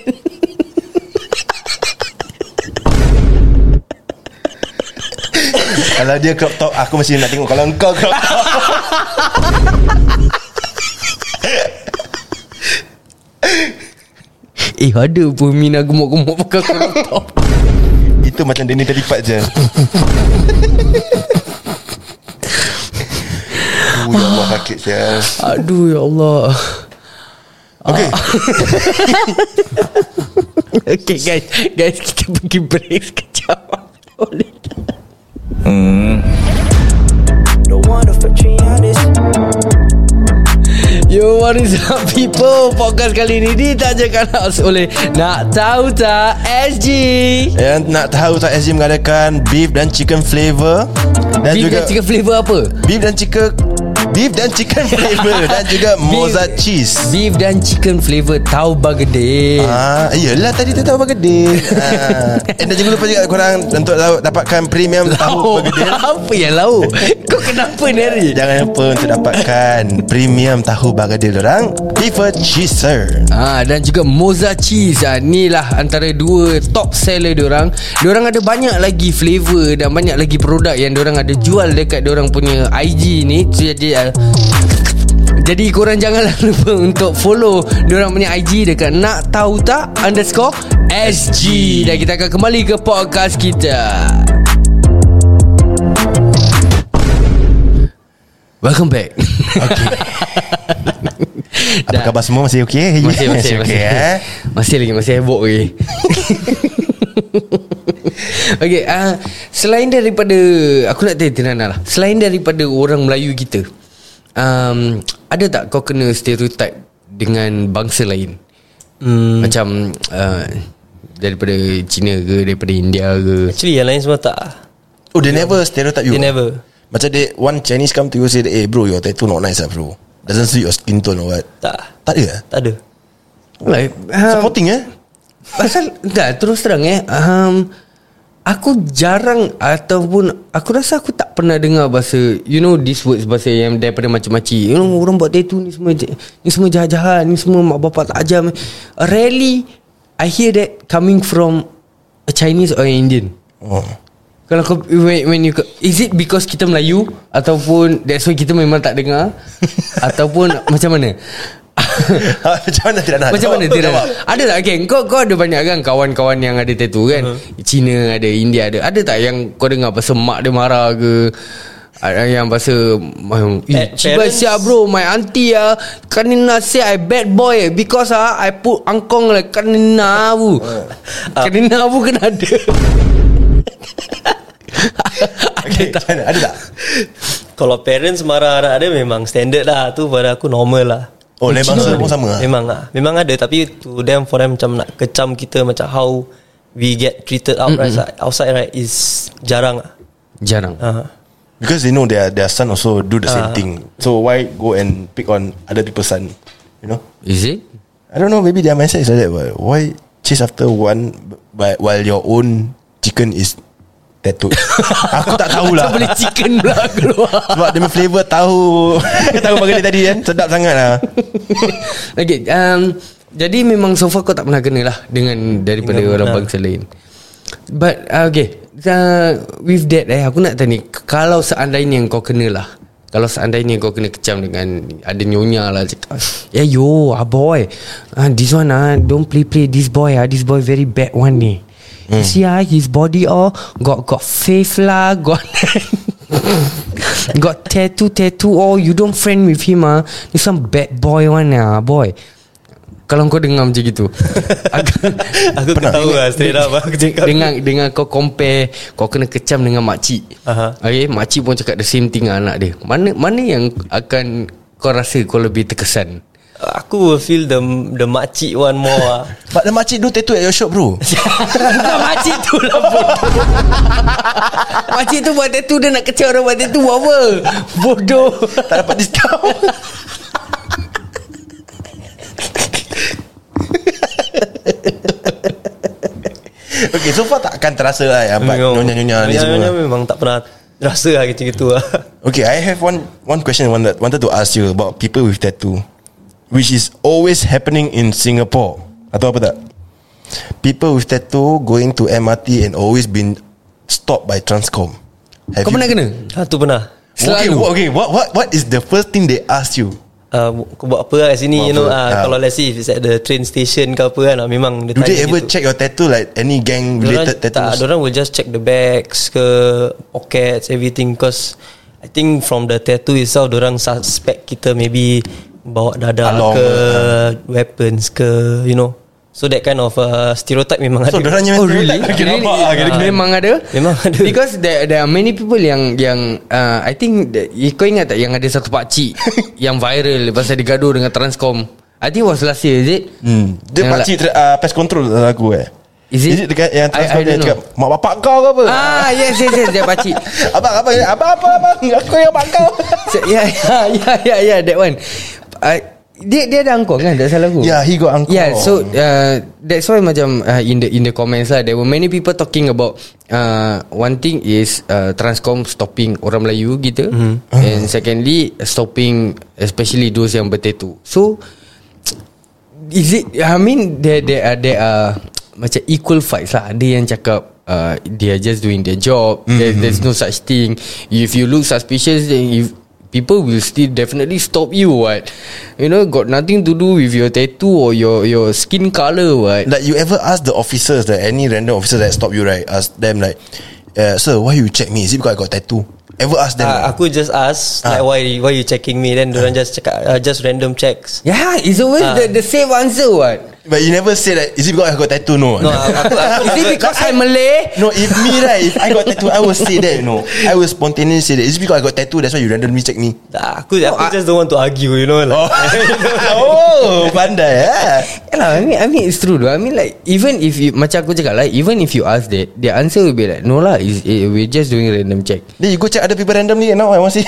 Kalau dia crop top Aku masih nak tengok. Kalau engkau crop top Eh ada pun Mina gemuk-gemuk pakai crop top Itu macam Danny terlipat je. Oh ya Allah sakit saya Aduh ya Allah. Okay Okay guys. Guys kita pergi break sekejap. Boleh tak? Yo what is up people? Podcast kali ni ditajakan oleh Nak tahu tak SG Yang nak tahu tak SG mengadakan Beef dan chicken flavor. Dan Beef juga dan chicken flavor apa? Beef dan chicken Beef dan chicken flavor Dan juga mozart cheese Beef dan chicken flavor Tahu bagede Ah, iyalah tadi tu tahu bergedil. ah. Eh, dan jangan lupa juga korang untuk dapatkan premium tahu bergedil. Apa yang lauk? Kau kenapa ni hari? Jangan lupa untuk dapatkan premium tahu bergedil orang. Beaver cheeser. Ah dan juga moza cheese ah ni lah antara dua top seller diorang. Diorang ada banyak lagi flavor dan banyak lagi produk yang diorang ada jual dekat diorang punya IG ni. Jadi ah, jadi korang janganlah lupa untuk follow diorang punya IG dekat nak tahu tak underscore SG dan kita akan kembali ke podcast kita. Welcome back. Okay. Apa khabar semua masih okey? Masih masih masih. okey eh? Masih lagi masih heboh lagi. Okey, uh, selain daripada aku nak tanya Tirana lah. Selain daripada orang Melayu kita, um, ada tak kau kena stereotype dengan bangsa lain? hmm, Macam uh, daripada Cina ke, daripada India ke? Actually yang lain semua tak Oh, they never stereotype you. They never Macam they one Chinese come to you say, "Eh bro, your tattoo not nice ah bro. Doesn't suit your skin tone or what." Tak Tak ada. eh? Tak ada Like, um, Supporting eh? Pasal tak terus terang eh um, Aku jarang Ataupun Aku rasa aku tak pernah dengar bahasa You know these words Bahasa yang daripada macam-macam You know orang buat tattoo ni semua Ni semua jahat-jahat Ni semua mak bapak tak ajar Rarely I hear that Coming from A Chinese or an Indian Oh. kalau kau when, when you is it because kita Melayu ataupun that's why kita memang tak dengar ataupun macam mana? Macam mana tidak nak? Macam mana tidak jawab. Ada tak okay, Kau kau ada banyak kan Kawan-kawan yang ada tattoo kan Uh-huh. Cina ada India ada Ada tak yang kau dengar Pasal mak dia marah ke ada yang pasal Eh, Ciba parents- siap bro My auntie ah Kanina say I bad boy eh, Because ah I put angkong like Kanina bu Uh. Kanina bu kena ada Okay, macam mana? Ada tak? Kalau parents marah anak dia Memang standard lah Tu pada aku normal lah Oh, bangsa pun sama lah. Memang lah Memang ada Tapi to them For them macam nak kecam kita Macam how We get treated out right, Outside right Is jarang lah Jarang uh, Because they know their their son also do the same Ah. thing. So why go and pick on other people's son? You know? Is it? I don't know. Maybe their mindset is like that. But why chase after one, but while your own chicken is tattooed? Aku tak tahulah. Macam boleh chicken pula keluar. Sebab dia punya flavour tahu. Tahu bagi tadi kan Sedap sangat lah Okay um, Jadi memang so far kau tak pernah kena lah Dengan Daripada Dengan- orang bangsa lain. But uh, okay uh, with that eh aku nak tanya kalau seandainya kau kena lah kalau seandainya kau kena kecam dengan ada nyonya lah cakap yeah yo ah boy. Ah, this one ah don't play play this boy ah this boy very bad one ni You see ah his body all got got face lah got got tattoo tattoo all you don't friend with him ah this some bad boy one ah boy kalau kau dengar macam gitu aku, Aku tak tahu lah Straight up Aku cakap dengan dengan kau compare kau kena kecam dengan makcik. Aha. Okay, makcik pun cakap the same thing dengan anak dia. Mana mana yang akan kau rasa kau lebih terkesan? Aku will feel the the makcik one more ah. But the makcik do tattoo at your shop bro Bukan makcik tu lah bodoh. makcik tu buat tattoo dia nak kecam orang buat tattoo buat apa? Bodoh. Tak dapat discount Okay so far takkan terasa lah ya, Memang- nyonya-nyonya ni semua memang tak pernah Rasa lah gitu-gitu lah Okay I have one One question I wanted, wanted to ask you About people with tattoo Which is always happening in Singapore Atau apa tak People with tattoo Going to MRT And always been Stopped by Transcom Have Kau you- pernah kena? Ah tu pernah Okay, Selalu. okay what, what, what is the first thing they ask you uh, Kau buat apa lah kat sini Buat You know ah, Ah. Kalau let's say If it's at the train station ke apa kan ah, Memang dia Do they ever gitu. check your tattoo Like any gang related Dorang, tak, tattoos Diorang will just check the bags ke Pockets Everything Cause I think from the tattoo itself Dorang suspect kita maybe Bawa dadah Along, ke uh. Weapons ke You know So that kind of uh, Stereotype memang So ada dorangnya Oh really? Okay, Really? nampak lah kira-kira. Memang ada? Memang ada. Because there, there are many people yang yang uh, I think that, kau ingat tak yang ada satu pak cik yang viral pasal dia gaduh dengan Transcom. I think it was last year is it? Hmm. Dia Yang pakcik tra- uh, pest control lagu eh. Is it? dekat yang I- Transcom I dia cakap mak bapak kau ke apa? Ah yes yes yes dia pak cik. abang abang abang apa abang aku yang bapak kau. So, yeah yeah yeah yeah yeah that one. Uh, dia dia ada angkor kan tak salah aku. Yeah, he got angkor. Yeah, so uh, that's why macam uh, in the in the comments lah there were many people talking about uh, one thing is uh, Transcom stopping orang Melayu gitu mm. and secondly stopping especially those yang bertattoo. So is it I mean there there are there are macam equal fights lah. Ada yang cakap uh, they are just doing their job. Mm-hmm. There, there's no such thing. If you look suspicious, then if people will still definitely stop you. What you know got nothing to do with your tattoo or your your skin color. What Like you ever ask the officers that any random officer that stop you right? Ask them like, uh, sir, why you check me? Is it because I got tattoo? Ever ask them? Ah, aku just ask Ah. like why why you checking me then orang just cakap uh, just random checks. Yeah, it's always Ah. the, the same answer. What But you never say that. Is it because I got tattoo? No. No, aku, aku, is it because I'm Malay? No, if me right, if I got tattoo, I will say that. You know, I will spontaneously say that. Is it because I got tattoo? That's why you randomly check me. aku, aku just don't want to argue, you know. Like, oh, pandai ya. Yeah, lah, I mean, I mean it's true though. I mean like even if you macam aku cakap lah, even if you ask that, the answer will be like no lah. Is eh, we're just doing random check. Then you go check other people randomly and now I want see.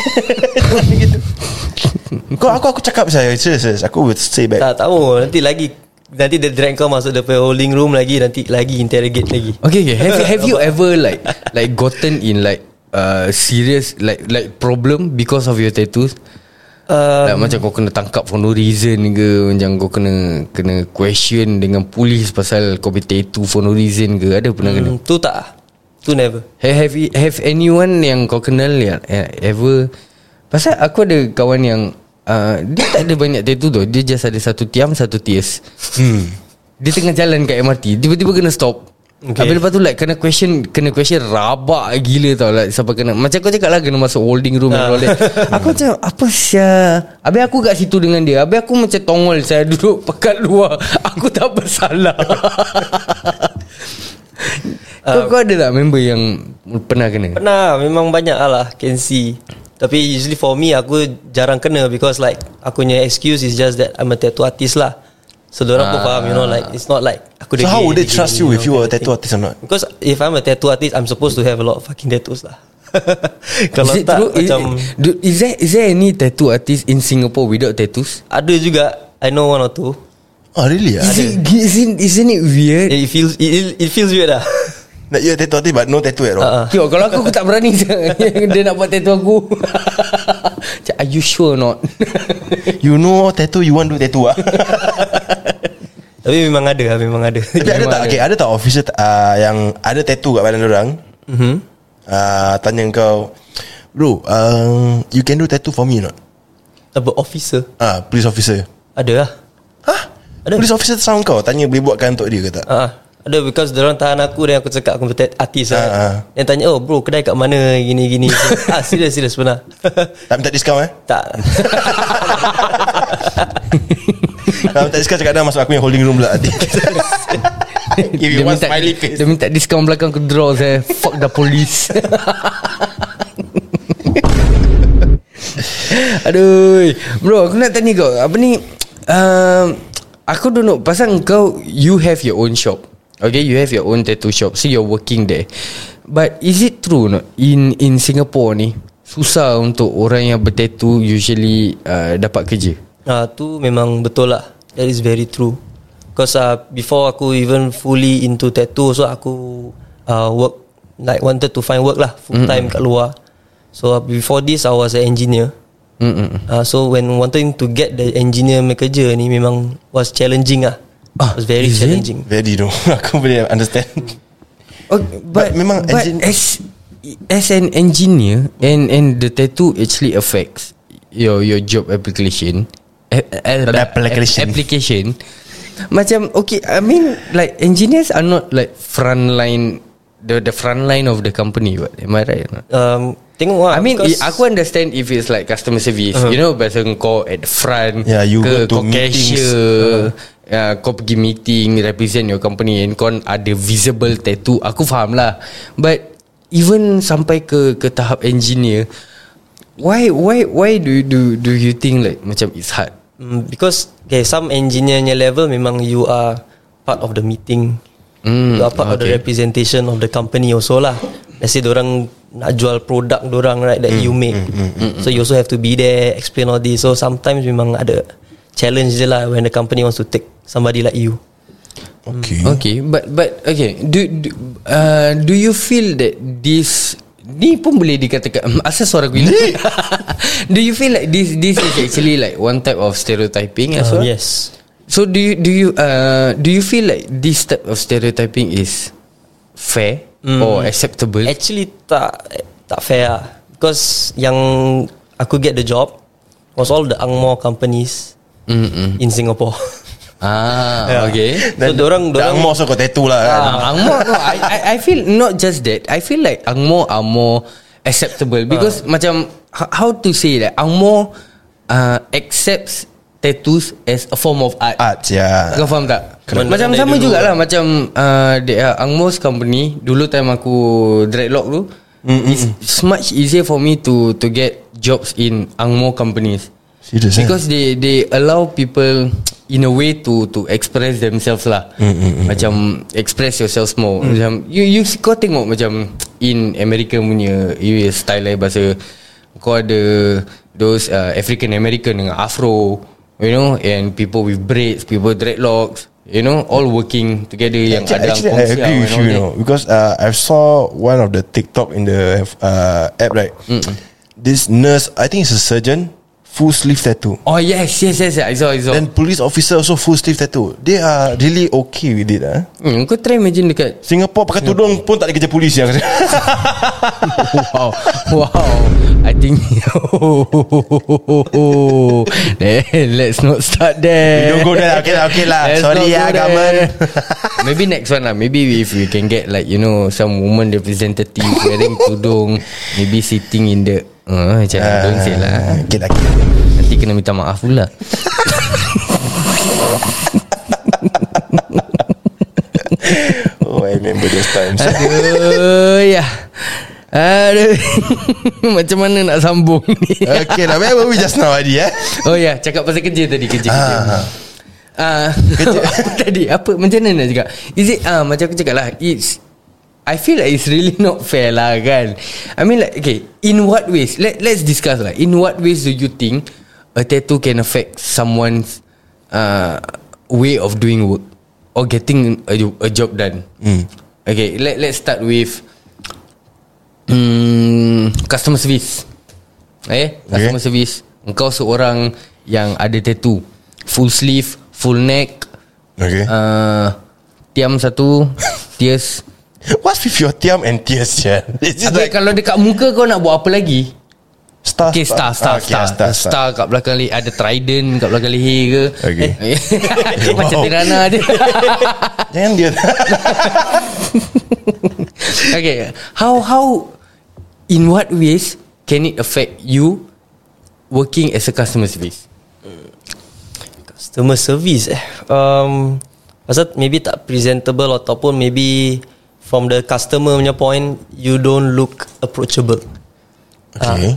gitu. Kau aku aku cakap saya serius serius. Aku will say back. tak tahu nanti lagi nanti dia drag kau masuk the holding room lagi nanti lagi interrogate lagi. Okay, okay. Have you, have you ever like like gotten in like uh serious like like problem because of your tattoos? Uh, Like macam kau kena tangkap for no reason ke Macam kau kena Kena question dengan polis Pasal kau punya tattoo for no reason ke Ada pernah kena hmm, tu tak. Tu never. Have, have, you- have anyone yang kau kenal yang yang ever Pasal aku ada kawan yang uh, Dia tak ada banyak tattoo tu. Dia just ada satu tiam Satu tias hmm. Dia tengah jalan kat MRT Tiba-tiba kena stop. Okay. Habis lepas tu like Kena question Kena question rabak gila tau. Like, Sampai kena Macam kau cakap lah Kena masuk holding room and all that. Aku macam Apa sia? Habis aku kat situ dengan dia. Habis aku macam tongol Saya duduk pekat luar. Aku tak bersalah. Kau, kau ada tak member yang Pernah kena? Pernah. Memang banyak lah Can see Tapi usually for me Aku jarang kena Because like Aku punya excuse is just that I'm a tattoo artist lah So diorang pun Ah. faham You know like It's not like aku So how would they trust you if you were a tattoo artist or not? Because if I'm a tattoo artist I'm supposed to have a lot of fucking tattoos lah Kalau is tak true? Is, macam do, is there is there any tattoo artist in Singapore without tattoos? Ada juga I know one or two Oh really? Is it, isn't, isn't it weird? It feels it, it feels weird lah Like you a tattoo artist but no tattoo at all. Ah, ah. Yo, kalau aku, aku tak berani Dia nak buat tattoo aku Are you sure or not? You know tattoo you want do tattoo ah. Tapi memang ada lah Memang ada Tapi ada tak? Okay, ada tak officer uh, yang ada tattoo kat badan orang? Mhm. uh, Tanya kau Bro uh, You can do tattoo for me or not? About officer Ah, Police officer Ada lah Hah? Ada. Police officer sound kau Tanya boleh buatkan untuk dia ke tak? Ah, ada because orang tahan aku dan aku cakap aku betul artis Ah, lah. ah. Dia tanya, "Oh bro, kedai kat mana gini gini." ah, serius serius benar. Tak minta diskaun eh? tak. Kalau minta diskaun cakap dah Masuk aku yang holding room pula Give you one smiley face Dia minta diskaun belakang ke draw saya Fuck the police Aduh Bro aku nak tanya kau Apa ni um, Aku don't know Pasal kau You have your own shop Okay you have your own tattoo shop So you're working there But is it true not In in Singapore ni Susah untuk orang yang bertattoo Usually uh, Dapat kerja Ah, tu memang betul lah. That is very true. Because uh, before aku even fully into tattoo, so aku uh, work like wanted to find work lah full time kat luar. So uh, before this, I was an engineer. Mm-mm. Uh, so when wanting to get the engineer make kerja ni memang was challenging ah. Ah, was very is it? challenging. Very no Aku boleh understand Okay, But memang but as as an engineer and and the tattoo actually affects your your job application. A- a- Application. application. Macam okay, I mean like engineers are not like front line the the front line of the company. What am I right? Um, tengok lah I mean, i- aku understand if it's like customer service, uh-huh. you know, biasa kau at the front, Yeah, you ke go to meetings. cashier, uh-huh. Uh, kau pergi meeting, represent your company, and kau ada visible tattoo. Aku faham lah, but even sampai ke ke tahap engineer, why why why do you, do do you think like macam it's hard? Mm, because okay, some engineernya level memang you are part of the meeting. Mm, you are part of the okay. representation of the company also lah. Let's say orang nak jual produk orang right that Mm, you make. so you also have to be there, explain all this. So sometimes memang ada challenge je lah when the company wants to take somebody like you. Okay Okay, but but okay, do do, uh, do you feel that this ni pun boleh dikatakan asal suara aku ini? do you feel like this this is actually like one type of stereotyping as Um, well? yes. So do you do you uh do you feel like this type of stereotyping is fair or acceptable? Actually tak tak fair lah. Because yang aku get the job was all the Angmo companies Mm-mm. in Singapore. Ah, okay. so dorang Dah dorang angmoh so kau tattoo lah kan Ah, Angmo no, I, I I feel not just that. I feel like Angmo are more acceptable because macam h- how to say that Angmo uh, accepts tattoos as a form of art. Arts ya Kau faham tak? Kena- macam sama dulu jugalah lah. macam uh, the uh, Angmo's company dulu time aku dreadlock tu it's, it's much easier for me to to get jobs in Angmo companies. Serious eh? Because they they allow people in a way to to express themselves lah. Macam express yourself more. Macam you you kau tengok macam in America punya area style lah bahasa kau ada those uh, African American dengan afro, you know, and people with braids, people dreadlocks, you know, all working together yang Actually, ada actually I agree with you, you know, because uh, I saw one of the TikTok in the uh, app, right? This nurse, I think it's a surgeon, full sleeve tattoo. Oh yes, yes, yes, I saw, I saw. Then police officer also full sleeve tattoo. They are really okay with it. Ah, hmm, kau try imagine dekat Singapore pakai tudung pun tak ada kerja polis yang. wow, wow. I think. Then let's not start there. We don't go there. Okay lah, okay lah. Let's Sorry ya, go government. Maybe next one lah. Maybe if we can get like you know some woman representative wearing tudung, maybe sitting in the. Uh, macam uh, don't say lah. Okay lah. okay. Nanti kena minta maaf pula. Oh, I remember those times. Aduh, ya. Aduh. Macam mana nak sambung ni? okay lah. Where were we just now, Adi? Eh? Oh ya, cakap pasal kerja tadi kerja kerja. Ah. Ah, apa tadi apa macam mana nak cakap? Is it ah macam aku cakap lah it's I feel like it's really not fair lah kan. I mean like okay, in what ways? Let let's discuss lah. In what ways do you think a tattoo can affect someone's uh, way of doing work or getting a, a job done? Hmm. Okay, let let's start with um, customer service. Eh, customer Okay. service. Engkau seorang yang ada tattoo, full sleeve, full neck, Okay. uh, tiam satu, tears, What's with your tiam and tears yeah? Habis like kalau dekat muka kau nak buat apa lagi? Star Okay star Ah, star okay, star, star, star, star kat belakang leher Ada trident kat belakang leher ke Okay. Macam Wow. Tirana dia Jangan dia Okay How how In what ways Can it affect you Working as a customer service Customer service eh um, Pasal maybe tak presentable Ataupun maybe From the customer punya point You don't look approachable. Okay.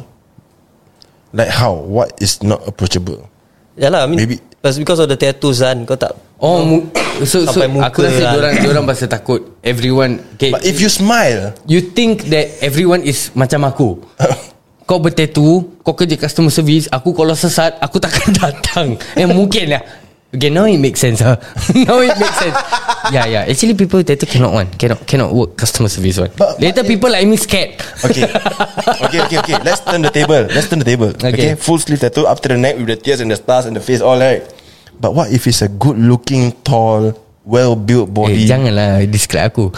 Like how? What is not approachable? Yalah I mean Maybe- Maybe Because of the tattoos kan Kau tak Oh mu- so, so Sampai muka aku rasa lah. diorang diorang pasal takut. Everyone okay, But if you smile you think that everyone is macam aku. Kau bertatu kau kerja customer service aku kalau sesat aku takkan datang. Eh mungkin lah Okay, now it makes sense. Huh? now it makes sense. Yeah, yeah. Actually, people with tattoo cannot one, cannot cannot work customer service one. But- Later, but- people like me scared. Okay Okay okay okay Let's turn the table Let's turn the table okay. Okay. Full sleeve tattoo Up to the neck With the tears and the stars And the face all right But what if it's a good looking Tall Well built Eh, body janganlah describe aku.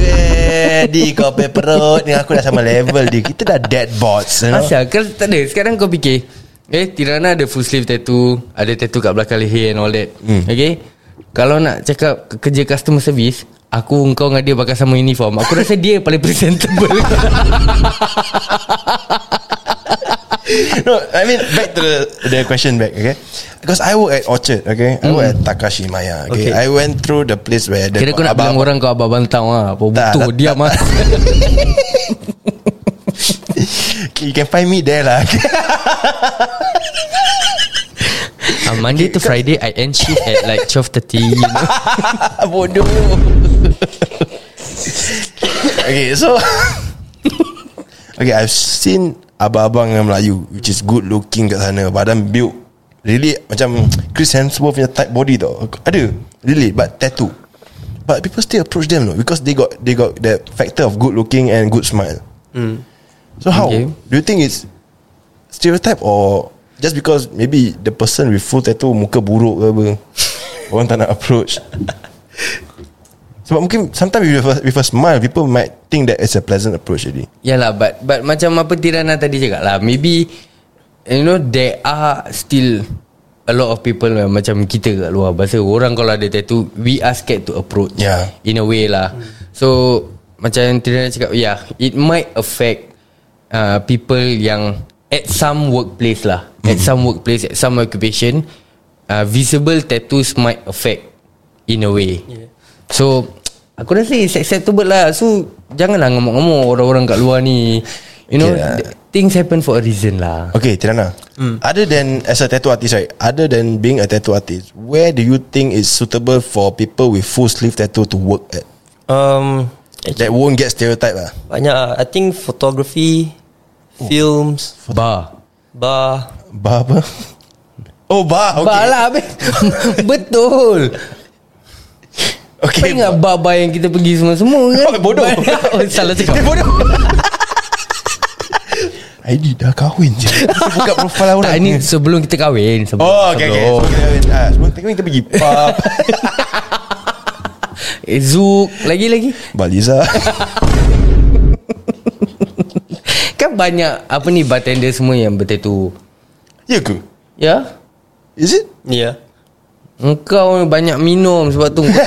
Eh, Di kau perut Dengan aku dah sama level di Kita dah dead bots you know? Asal kan tak ada Sekarang kau fikir Eh Tirana ada full sleeve tattoo Ada tattoo kat belakang leher and all that. Hmm. Okay? Kalau nak cakap ke- Kerja customer service Aku kau dengan dia pakai sama uniform. Aku rasa dia paling presentable. No I mean Back to the, the question back Okay? Because I work at Orchard Okay? I work at Takashi Maya okay? Okay. I went through the place where the Kira kau nak bilang orang kau abang bantau lah Apa butuh Diam lah You can find me there lah. Uh, Monday to Friday I end shift at like 12.30 you know? Bodoh. Okay so Okay I've seen Abang-abang yang Melayu Which is good looking kat sana Badan built Really Macam Chris Hemsworth punya type body tau. Ada Really But tattoo. But people still approach them no Because they got They got that factor of good looking And good smile So how? Okay. Do you think it's Stereotype or Just because Maybe the person with full tattoo Muka buruk ke apa Orang tak nak approach? Sebab mungkin Sometimes with a, with a smile People might think that It's a pleasant approach jadi Yalah but But macam apa Tirana tadi cakap lah Maybe You know There are still A lot of people yang Macam kita kat luar. Pasal orang kalau ada tattoo We are scared to approach Yeah. In a way lah. So Macam Tirana cakap Yeah It might affect uh, People yang At some workplace lah. At some workplace At some occupation uh, Visible tattoos might affect In a way. Yeah. So Aku rasa it's acceptable lah. So Janganlah ngomong-ngomong Orang-orang kat luar ni. You know Okay th- Things happen for a reason lah. Okay Tirana. Other than As a tattoo artist right Other than being a tattoo artist Where do you think Is suitable for people With full sleeve tattoo To work at? Um, That won't get stereotype lah Banyak lah. I think photography Films Bar Bar Bar apa Oh bar okay. Bar lah be. Betul Kau Okay ingat bar-bar yang kita pergi semua-semua kan Oh, bodoh. oh, Salah cakap bodoh ID dah kahwin je Buka profile orang Tak ni sebelum kita kahwin sebelum, Oh okay, okay. sebelum. Sebelum kita kahwin ah, Sebelum kita kahwin kita pergi pub Eh Zook Lagi-lagi Baliza Kan banyak Apa ni bartender semua yang bertatu Ya ke? Ya. Is it? Ya. Engkau ni banyak minum Sebab tu engkau.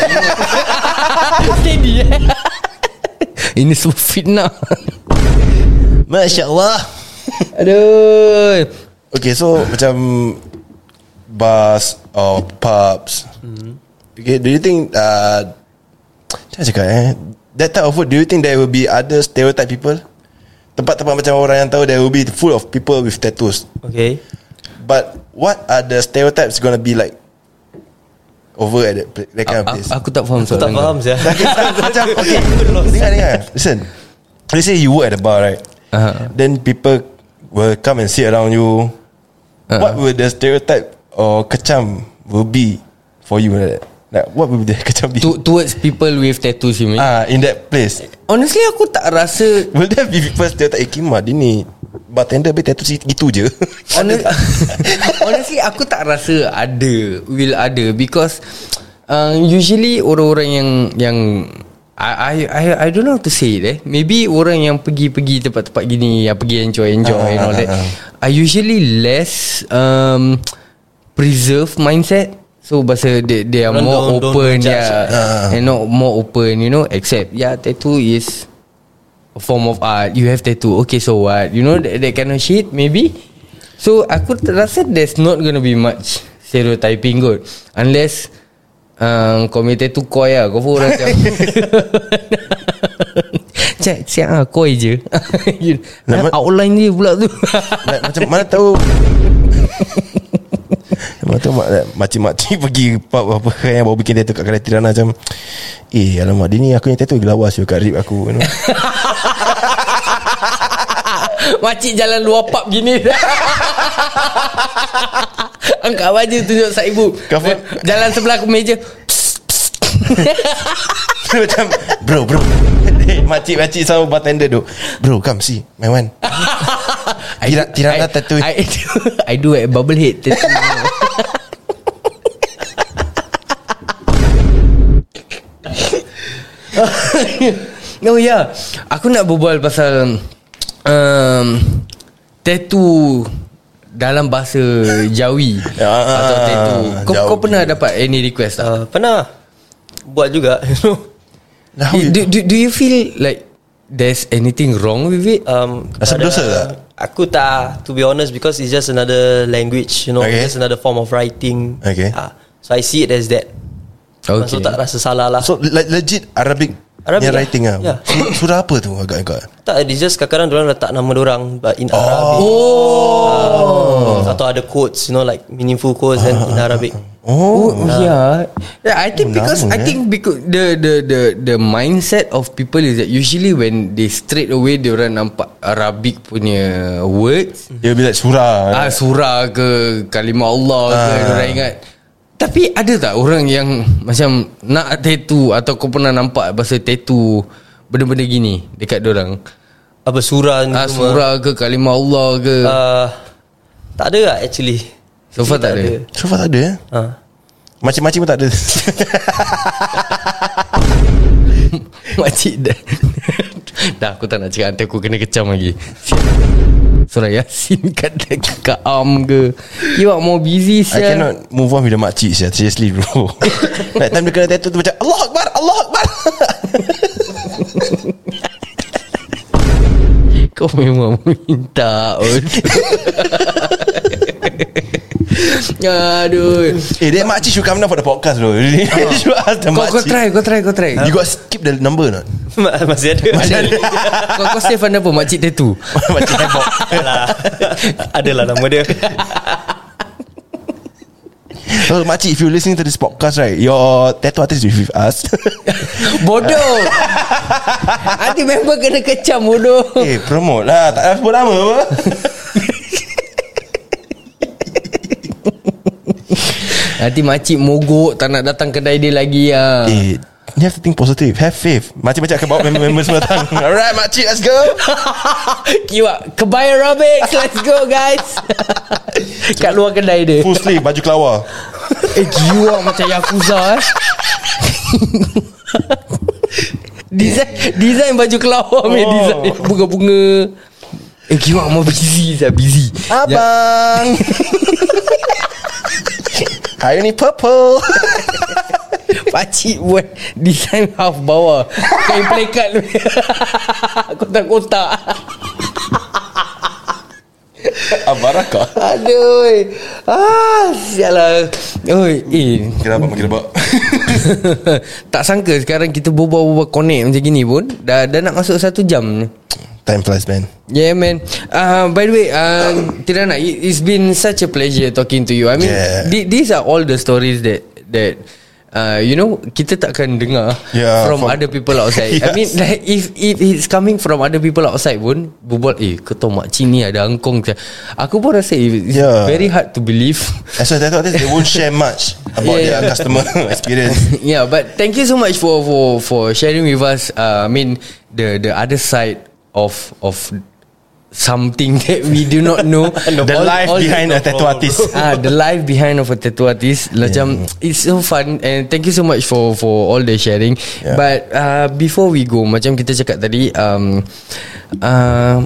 Steady eh. Ini semua fitnah. Masya Allah. Aduh. Okay so Macam Bars Or pubs. Okay do you think uh, Mana cakap eh? That type of food Do you think there will be Other stereotype people? Tempat-tempat macam orang yang tahu There will be full of people with tattoos. Okay. But What are the stereotypes Gonna be like Over at that, that kind of A- place? Aku tak faham Aku tak soalan kau. faham saya Macam okay Dengar dengar. Listen. Let's say you work at a bar right? Uh-huh. Then people Will come and sit around you. Uh-huh. What will the stereotype Or kecam Will be For you like that Like what will the kecam be To, Towards people with tattoos you mean Ah, In that place Honestly aku tak rasa Will there be people stereotype Eh Kimah dia ni Bartender habis tattoo gitu je Honest, honestly aku tak rasa ada Will ada Because uh, Usually orang-orang yang Yang I, I I don't know how to say it eh. Maybe orang yang pergi-pergi tempat-tempat gini yang pergi enjoy enjoy Ah, and all ah, that. ah. I usually less um preserve mindset. So bahasa they, they are more don't- open judge, yeah. ah. And not more open, you know, except yeah tattoo is a form of art. You have tattoo. Okay, so what? You know that, that kind of shit maybe. So aku rasa there's not gonna be much stereotyping kot unless um, kau punya tattoo koi lah Kau pun orang macam Cak siap lah koi je Nama- Outline dia pula tu Macam mana tahu Tahu mak- Makcik-makcik pergi pub apa kan yang baru bikin tattoo kat kedai Tirana macam Eh alamak dia ni aku yang tattoo lagi lawas je kat rib aku you know. Makcik jalan luar pub gini. Angkat baju tunjuk sak ibu. Cover- Jalan sebelah ke meja. Macam Bro bro. Makcik-makcik sama bartender tu Bro come see My one Tira- Tirana I- tattoo I, do, I do at bubble head tattoo Oh ya yeah. Aku nak berbual pasal um, Tattoo Dalam bahasa Jawi Ya, Atau tattoo kau, kau Jawi. pernah dapat any request tak? uh, Pernah Buat juga do, do, do you feel like There's anything wrong with it? um, Rasa kepada- berdosa tak? Aku tak To be honest Because it's just another language You know Okay. Just another form of writing Okay. Ah, So I see it as that okay. So tak rasa salah lah So le- legit Arabic Arabic Yang lah. writing lah Ya. Surah, apa tu agak-agak Tak it's just kadang-kadang Diorang letak nama orang But in Arabic oh. Atau ada quotes You know like Meaningful quotes And in Arabic Oh, oh yeah. yeah. I think because Lama, I eh. think because the the the the mindset of people is that usually when they straight away they orang nampak Arabic punya words Dia be like surah ah surah ke kalimah Allah ke Ah. orang ingat. Tapi ada tak orang yang macam nak tattoo atau kau pernah nampak pasal tattoo benda-benda gini dekat orang? Apa surah ni Ah surah ke kalimah Allah ke? uh, Tak ada lah actually So far tak ada? So far tak ada eh? Uh. Macam-macam pun tak ada. Makcik dah. Dah aku tak nak cakap. Nanti aku kena kecam lagi. Surah Yasin kat, kat arm ke? You are more busy I sial. cannot move on with the makcik sia Seriously bro. Like time dia kena tattoo tu macam Allah Akbar Allah Akbar. Kau memang minta oh. Aduh. Eh that makcik should come down for the podcast bro. Really Should ask the kau, kau try Kau try Kau try. You got skip the number not? Masih ada. Kau, kau save anda apa Makcik tattoo. Makcik heboh Alah. Adalah nama dia. So makcik if you listening to this podcast right Your tattoo artist is with us. Bodoh. Nanti member kena kecam bodoh. Eh promote lah. Tak payah sebut nama apa Nanti makcik mogok Tak nak datang kedai dia lagi lah Eh You have to think positive. Have faith. Makcik-makcik akan bawa member-member semua datang. Alright makcik let's go. Kiwak Kebaya Robics Let's go guys. Kat luar kedai dia. Full sleeve baju kelawar. Eh kiwak macam Yakuza eh. Design Design baju kelawar oh. Design. Bunga-bunga. Eh kiwak mau busy saya Busy. Abang Hari ni purple. Pakcik buat Design half bawah. Kain plekat Kotak-kotak Abarakah Aduh Ah Sialah Oi Eh. Abang makin rebak tak sangka sekarang kita berbual-bual connect macam gini pun. Dah, dah nak masuk satu jam ni. Time flies man. Yeah man. Uh, By the way uh, Tirana it, It's been such a pleasure Talking to you. I mean Yeah. thi- These are all the stories that That uh, You know Kita takkan dengar Yeah, From, from- other people outside I Yes. mean like If if it's coming from other people outside pun Berbual Eh ketua makcik ni ada angkong. Aku pun rasa It's Yeah. very hard to believe As a tattoo artist They won't share much About Yeah. their customer experience yeah, but thank you so much for for for sharing with us. Uh, I mean the the other side of of something that we do not know. The life behind a tattoo artist. Ah, the life behind of a tattoo artist. Macam it's so fun and thank you so much for for all the sharing. Yeah. But uh, before we go, macam kita cakap tadi, um, uh,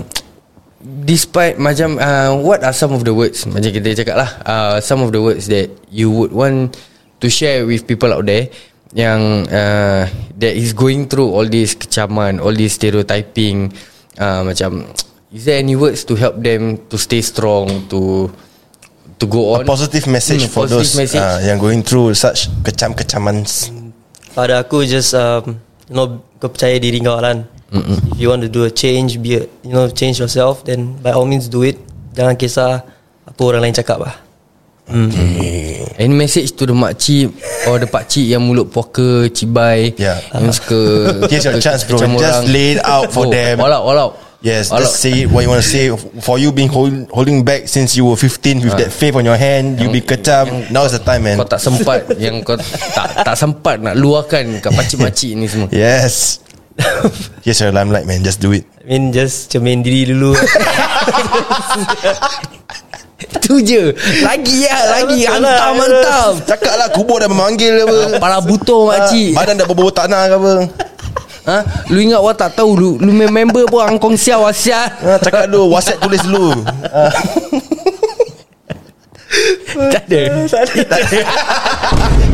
despite macam uh, what are some of the words macam kita cakap lah, uh, some of the words that you would want to share with people out there yang uh, that is going through all this kecaman, all this stereotyping, uh, macam is there any words to help them to stay strong to to go on A positive message Hmm, for positive those message. uh, yang going through such kecam-kecaman. Pada aku just um, You know Kau percaya diri kau kan If you want to do a change Be a, You know change yourself Then by all means do it Jangan kisah Apa orang lain cakap lah Any message to the makcik Or the pakcik yang mulut puaka Cibai Yeah. Yang suka Here's your chance, bro. Just lay it out for Oh, them. All out all out Yes, just say what you want to say. For you being hold, holding back since you were 15 with that faith on your hand, you be kecam. Now's the time, man. Kau tak sempat Yang kau tak tak sempat Nak luahkan Kat pakcik-pakcik ni semua Yes. Here's your limelight, man. Just do it. I mean just cermin diri dulu Itu je Lagi ya Lagi lah, Hantam ya. hantam Cakap lah kubur dah memanggil ke apa. Para buto makcik Ah, Badan dah berbau tanah ke apa. Ha? Lu ingat awak tak tahu Lu, lu member pun Angkong sial Asia Ah, cakap dulu, WhatsApp tulis dulu. Tak ada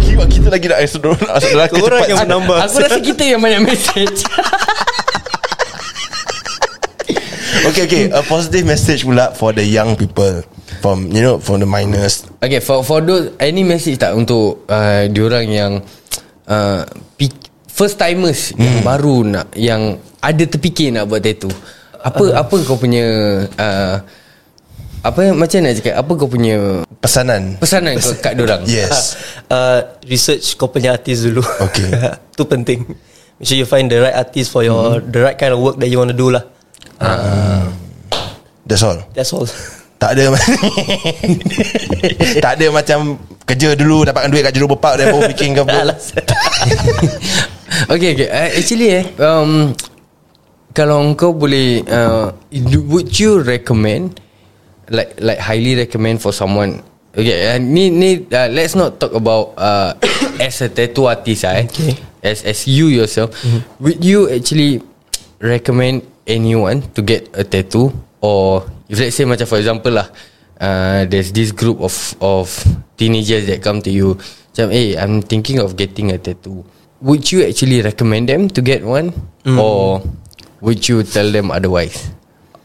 Kira kita lagi nak saudara nak Korang yang menambah Aku rasa kita yang banyak message Okay, okay. A positive message pula for the young people. From, you know, from the minors. Okay for for those Any message tak Untuk uh, Diorang yang uh, First timers Hmm. Yang baru nak Yang Ada terfikir nak buat tattoo. Apa Apa kau punya uh, Apa Macam nak cakap? Apa kau punya Pesanan. Pesanan kau kat diorang Yes. uh, Research kau punya artis dulu. Okay. Tu penting. Make sure you find the right artist For your The right kind of work That you want to do lah. That's all. That's all. Tak ada Tak ada macam Kerja dulu Dapatkan duit kat Jurul Bepak Dan baru bikin ke Okay okay. Uh, Actually eh um, Kalau kau boleh uh, Would you recommend Like like highly recommend for someone? Okay uh, ni, ni uh, Let's not talk about uh, As a tattoo artist eh. Okay. As as you yourself Would you actually Recommend anyone To get a tattoo? Or If let's say macam for example lah uh, There's this group of Of Teenagers that come to you Macam hey I'm thinking of getting a tattoo Would you actually recommend them To get one? Or Would you tell them otherwise?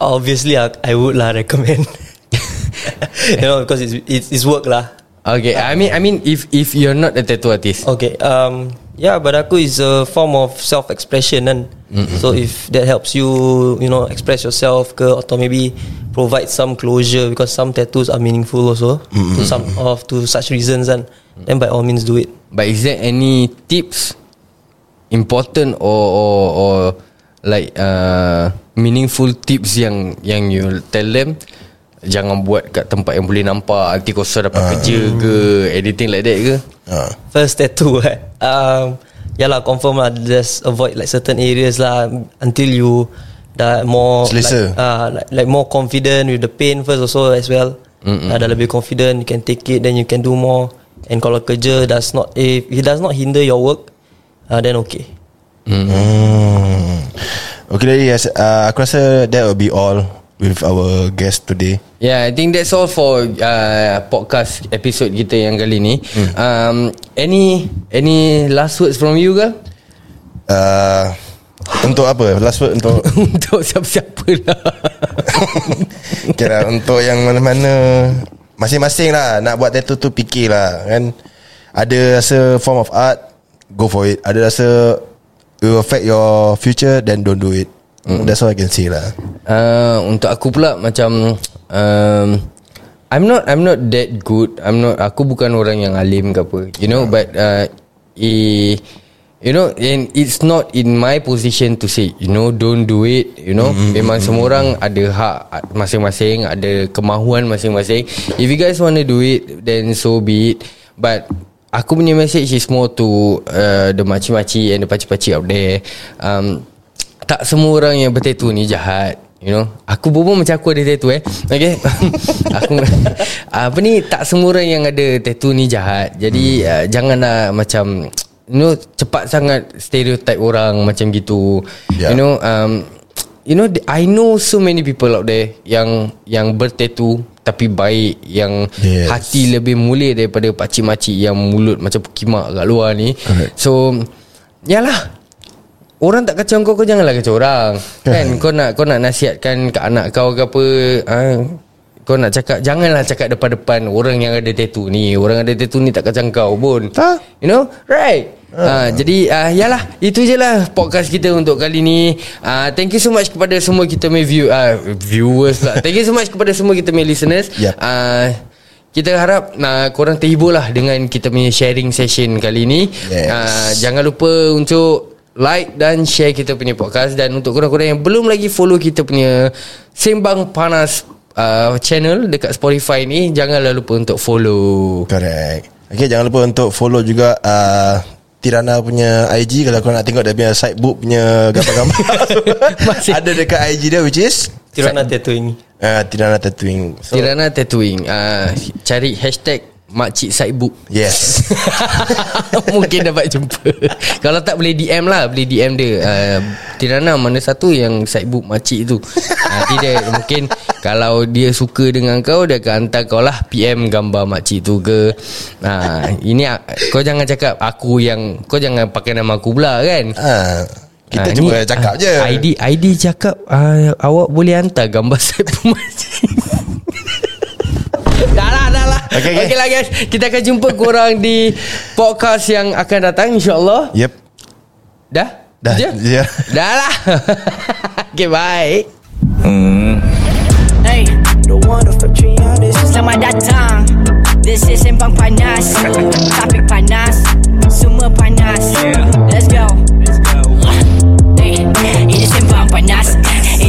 Obviously I, I would lah recommend. You know Because it's, it's, it's work lah. Okay I mean I mean If if you're not a tattoo artist. Okay um, Yeah but aku is a form of Self-expression kan. So if that helps you You know Express yourself ke Atau maybe Provide some closure Because some tattoos are meaningful also. To some of To such reasons kan. Then by all means do it. But is there any tips important or or, or like uh, meaningful tips yang yang you tell them jangan buat kat tempat yang boleh nampak nanti kau susah dapat kerja ke anything like that ke? Uh, First tattoo eh. Um, Ya lah confirm lah Just avoid like certain areas lah Until you Dah more Selesa. like, uh, like, like more confident With the pain first also as well. Uh, Dah lebih confident You can take it Then you can do more. And kalau kerja Does not If it does not hinder your work uh, Then okay hmm. Okay jadi yes, uh, Aku rasa That will be all With our guest today Yeah, I think that's all for uh, podcast episode kita yang kali ni. Um, any any last words from you ke? uh, Untuk apa Last word untuk Untuk siapa-siapa lah. okay lah, Untuk yang mana-mana Masing-masing lah Nak buat tattoo tu fikir lah Kan Ada rasa form of art Go for it Ada rasa It will affect your future Then don't do it mm. That's all I can say lah Uh, untuk aku pula macam um, I'm not I'm not that good. I'm not aku bukan orang yang alim ke apa. You know but uh, eh, you know and it's not in my position to say you know don't do it you know mm-hmm. memang semua orang ada hak masing-masing ada kemahuan masing-masing if you guys want to do it then so be it but aku punya message is more to uh, the makcik-makcik and the pakcik-pakcik out there. Um, tak semua orang yang bertattoo ni jahat You know. Aku berbual macam aku ada tattoo eh. Okay? Aku Apa ni Tak semua orang yang ada tattoo ni jahat. Jadi uh, Janganlah macam You know Cepat sangat Stereotype orang Macam gitu. Yeah. You know um, You know I know so many people out there Yang Yang bertattoo Tapi baik Yang Yes. Hati lebih mulia Daripada pakcik-makcik Yang mulut Macam pekimak kat luar ni. Correct. So Yalah. Orang tak kacau kau Kau janganlah kacau orang. Kan? Kau nak kau nak nasihatkan Ke anak kau ke apa ah, Kau nak cakap Janganlah cakap depan-depan Orang yang ada tattoo ni. Orang ada tattoo ni Tak kacau kau pun. Tak. You know? Right Ah, jadi uh, yalah itu je lah podcast kita untuk kali ni. Uh, thank you so much kepada semua kita punya view uh, viewers lah. Thank you so much kepada semua kita punya listeners. Yep. Uh, kita harap uh, korang terhibur lah dengan kita punya sharing session kali ni. Yes. Uh, jangan lupa untuk like dan share kita punya podcast dan untuk korang-korang yang belum lagi follow kita punya Sembang Panas uh, channel dekat Spotify ni janganlah lupa untuk follow. Correct Okay jangan lupa untuk follow juga uh, Tirana punya IG Kalau kau nak tengok dia punya side book punya gambar-gambar. Masih. Ada dekat IG dia which is? Tirana tattooing. Uh, Tirana Tattooing. So, Tirana Tattooing. Uh, Cari hashtag Makcik Sidebook Yes. Mungkin dapat jumpa. Kalau tak boleh DM lah. Boleh DM dia. Uh, Tirana mana satu yang Sidebook makcik tu? Nanti dia mungkin Kalau dia suka dengan kau Dia akan hantar kau lah PM gambar makcik tu ke. Uh, Ini uh, Kau jangan cakap Aku yang Kau jangan pakai nama aku pula kan? Uh, Kita Ah, cuma ni, cakap ah, je. ID ID cakap uh, Awak boleh hantar gambar makcik. Dah lah, dah lah Okay, okay. okay lah guys. Kita akan jumpa korang di Podcast yang akan datang InsyaAllah. Yep. Dah? Dah, Je? ya. Dah lah. Okay bye. Hey, Selamat datang. This is Sembang Panas. Topik panas. Semua panas. Let's go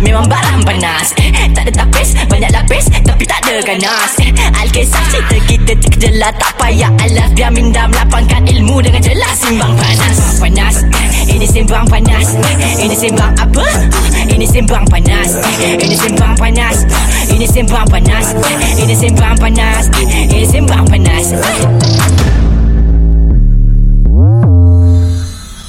Memang barang panas Eh, Tak ada tapis Banyak lapis Tapi tak ada ganas Eh, Alkisah cerita kita terkejelah Tak payah alas. Biar minda melapangkan ilmu Dengan jelas Sembang panas. Sembang panas Eh, Ini sembang panas Ini sembang apa? Ini sembang panas Ini sembang panas Ini sembang panas Ini sembang panas Ini sembang panas Eh,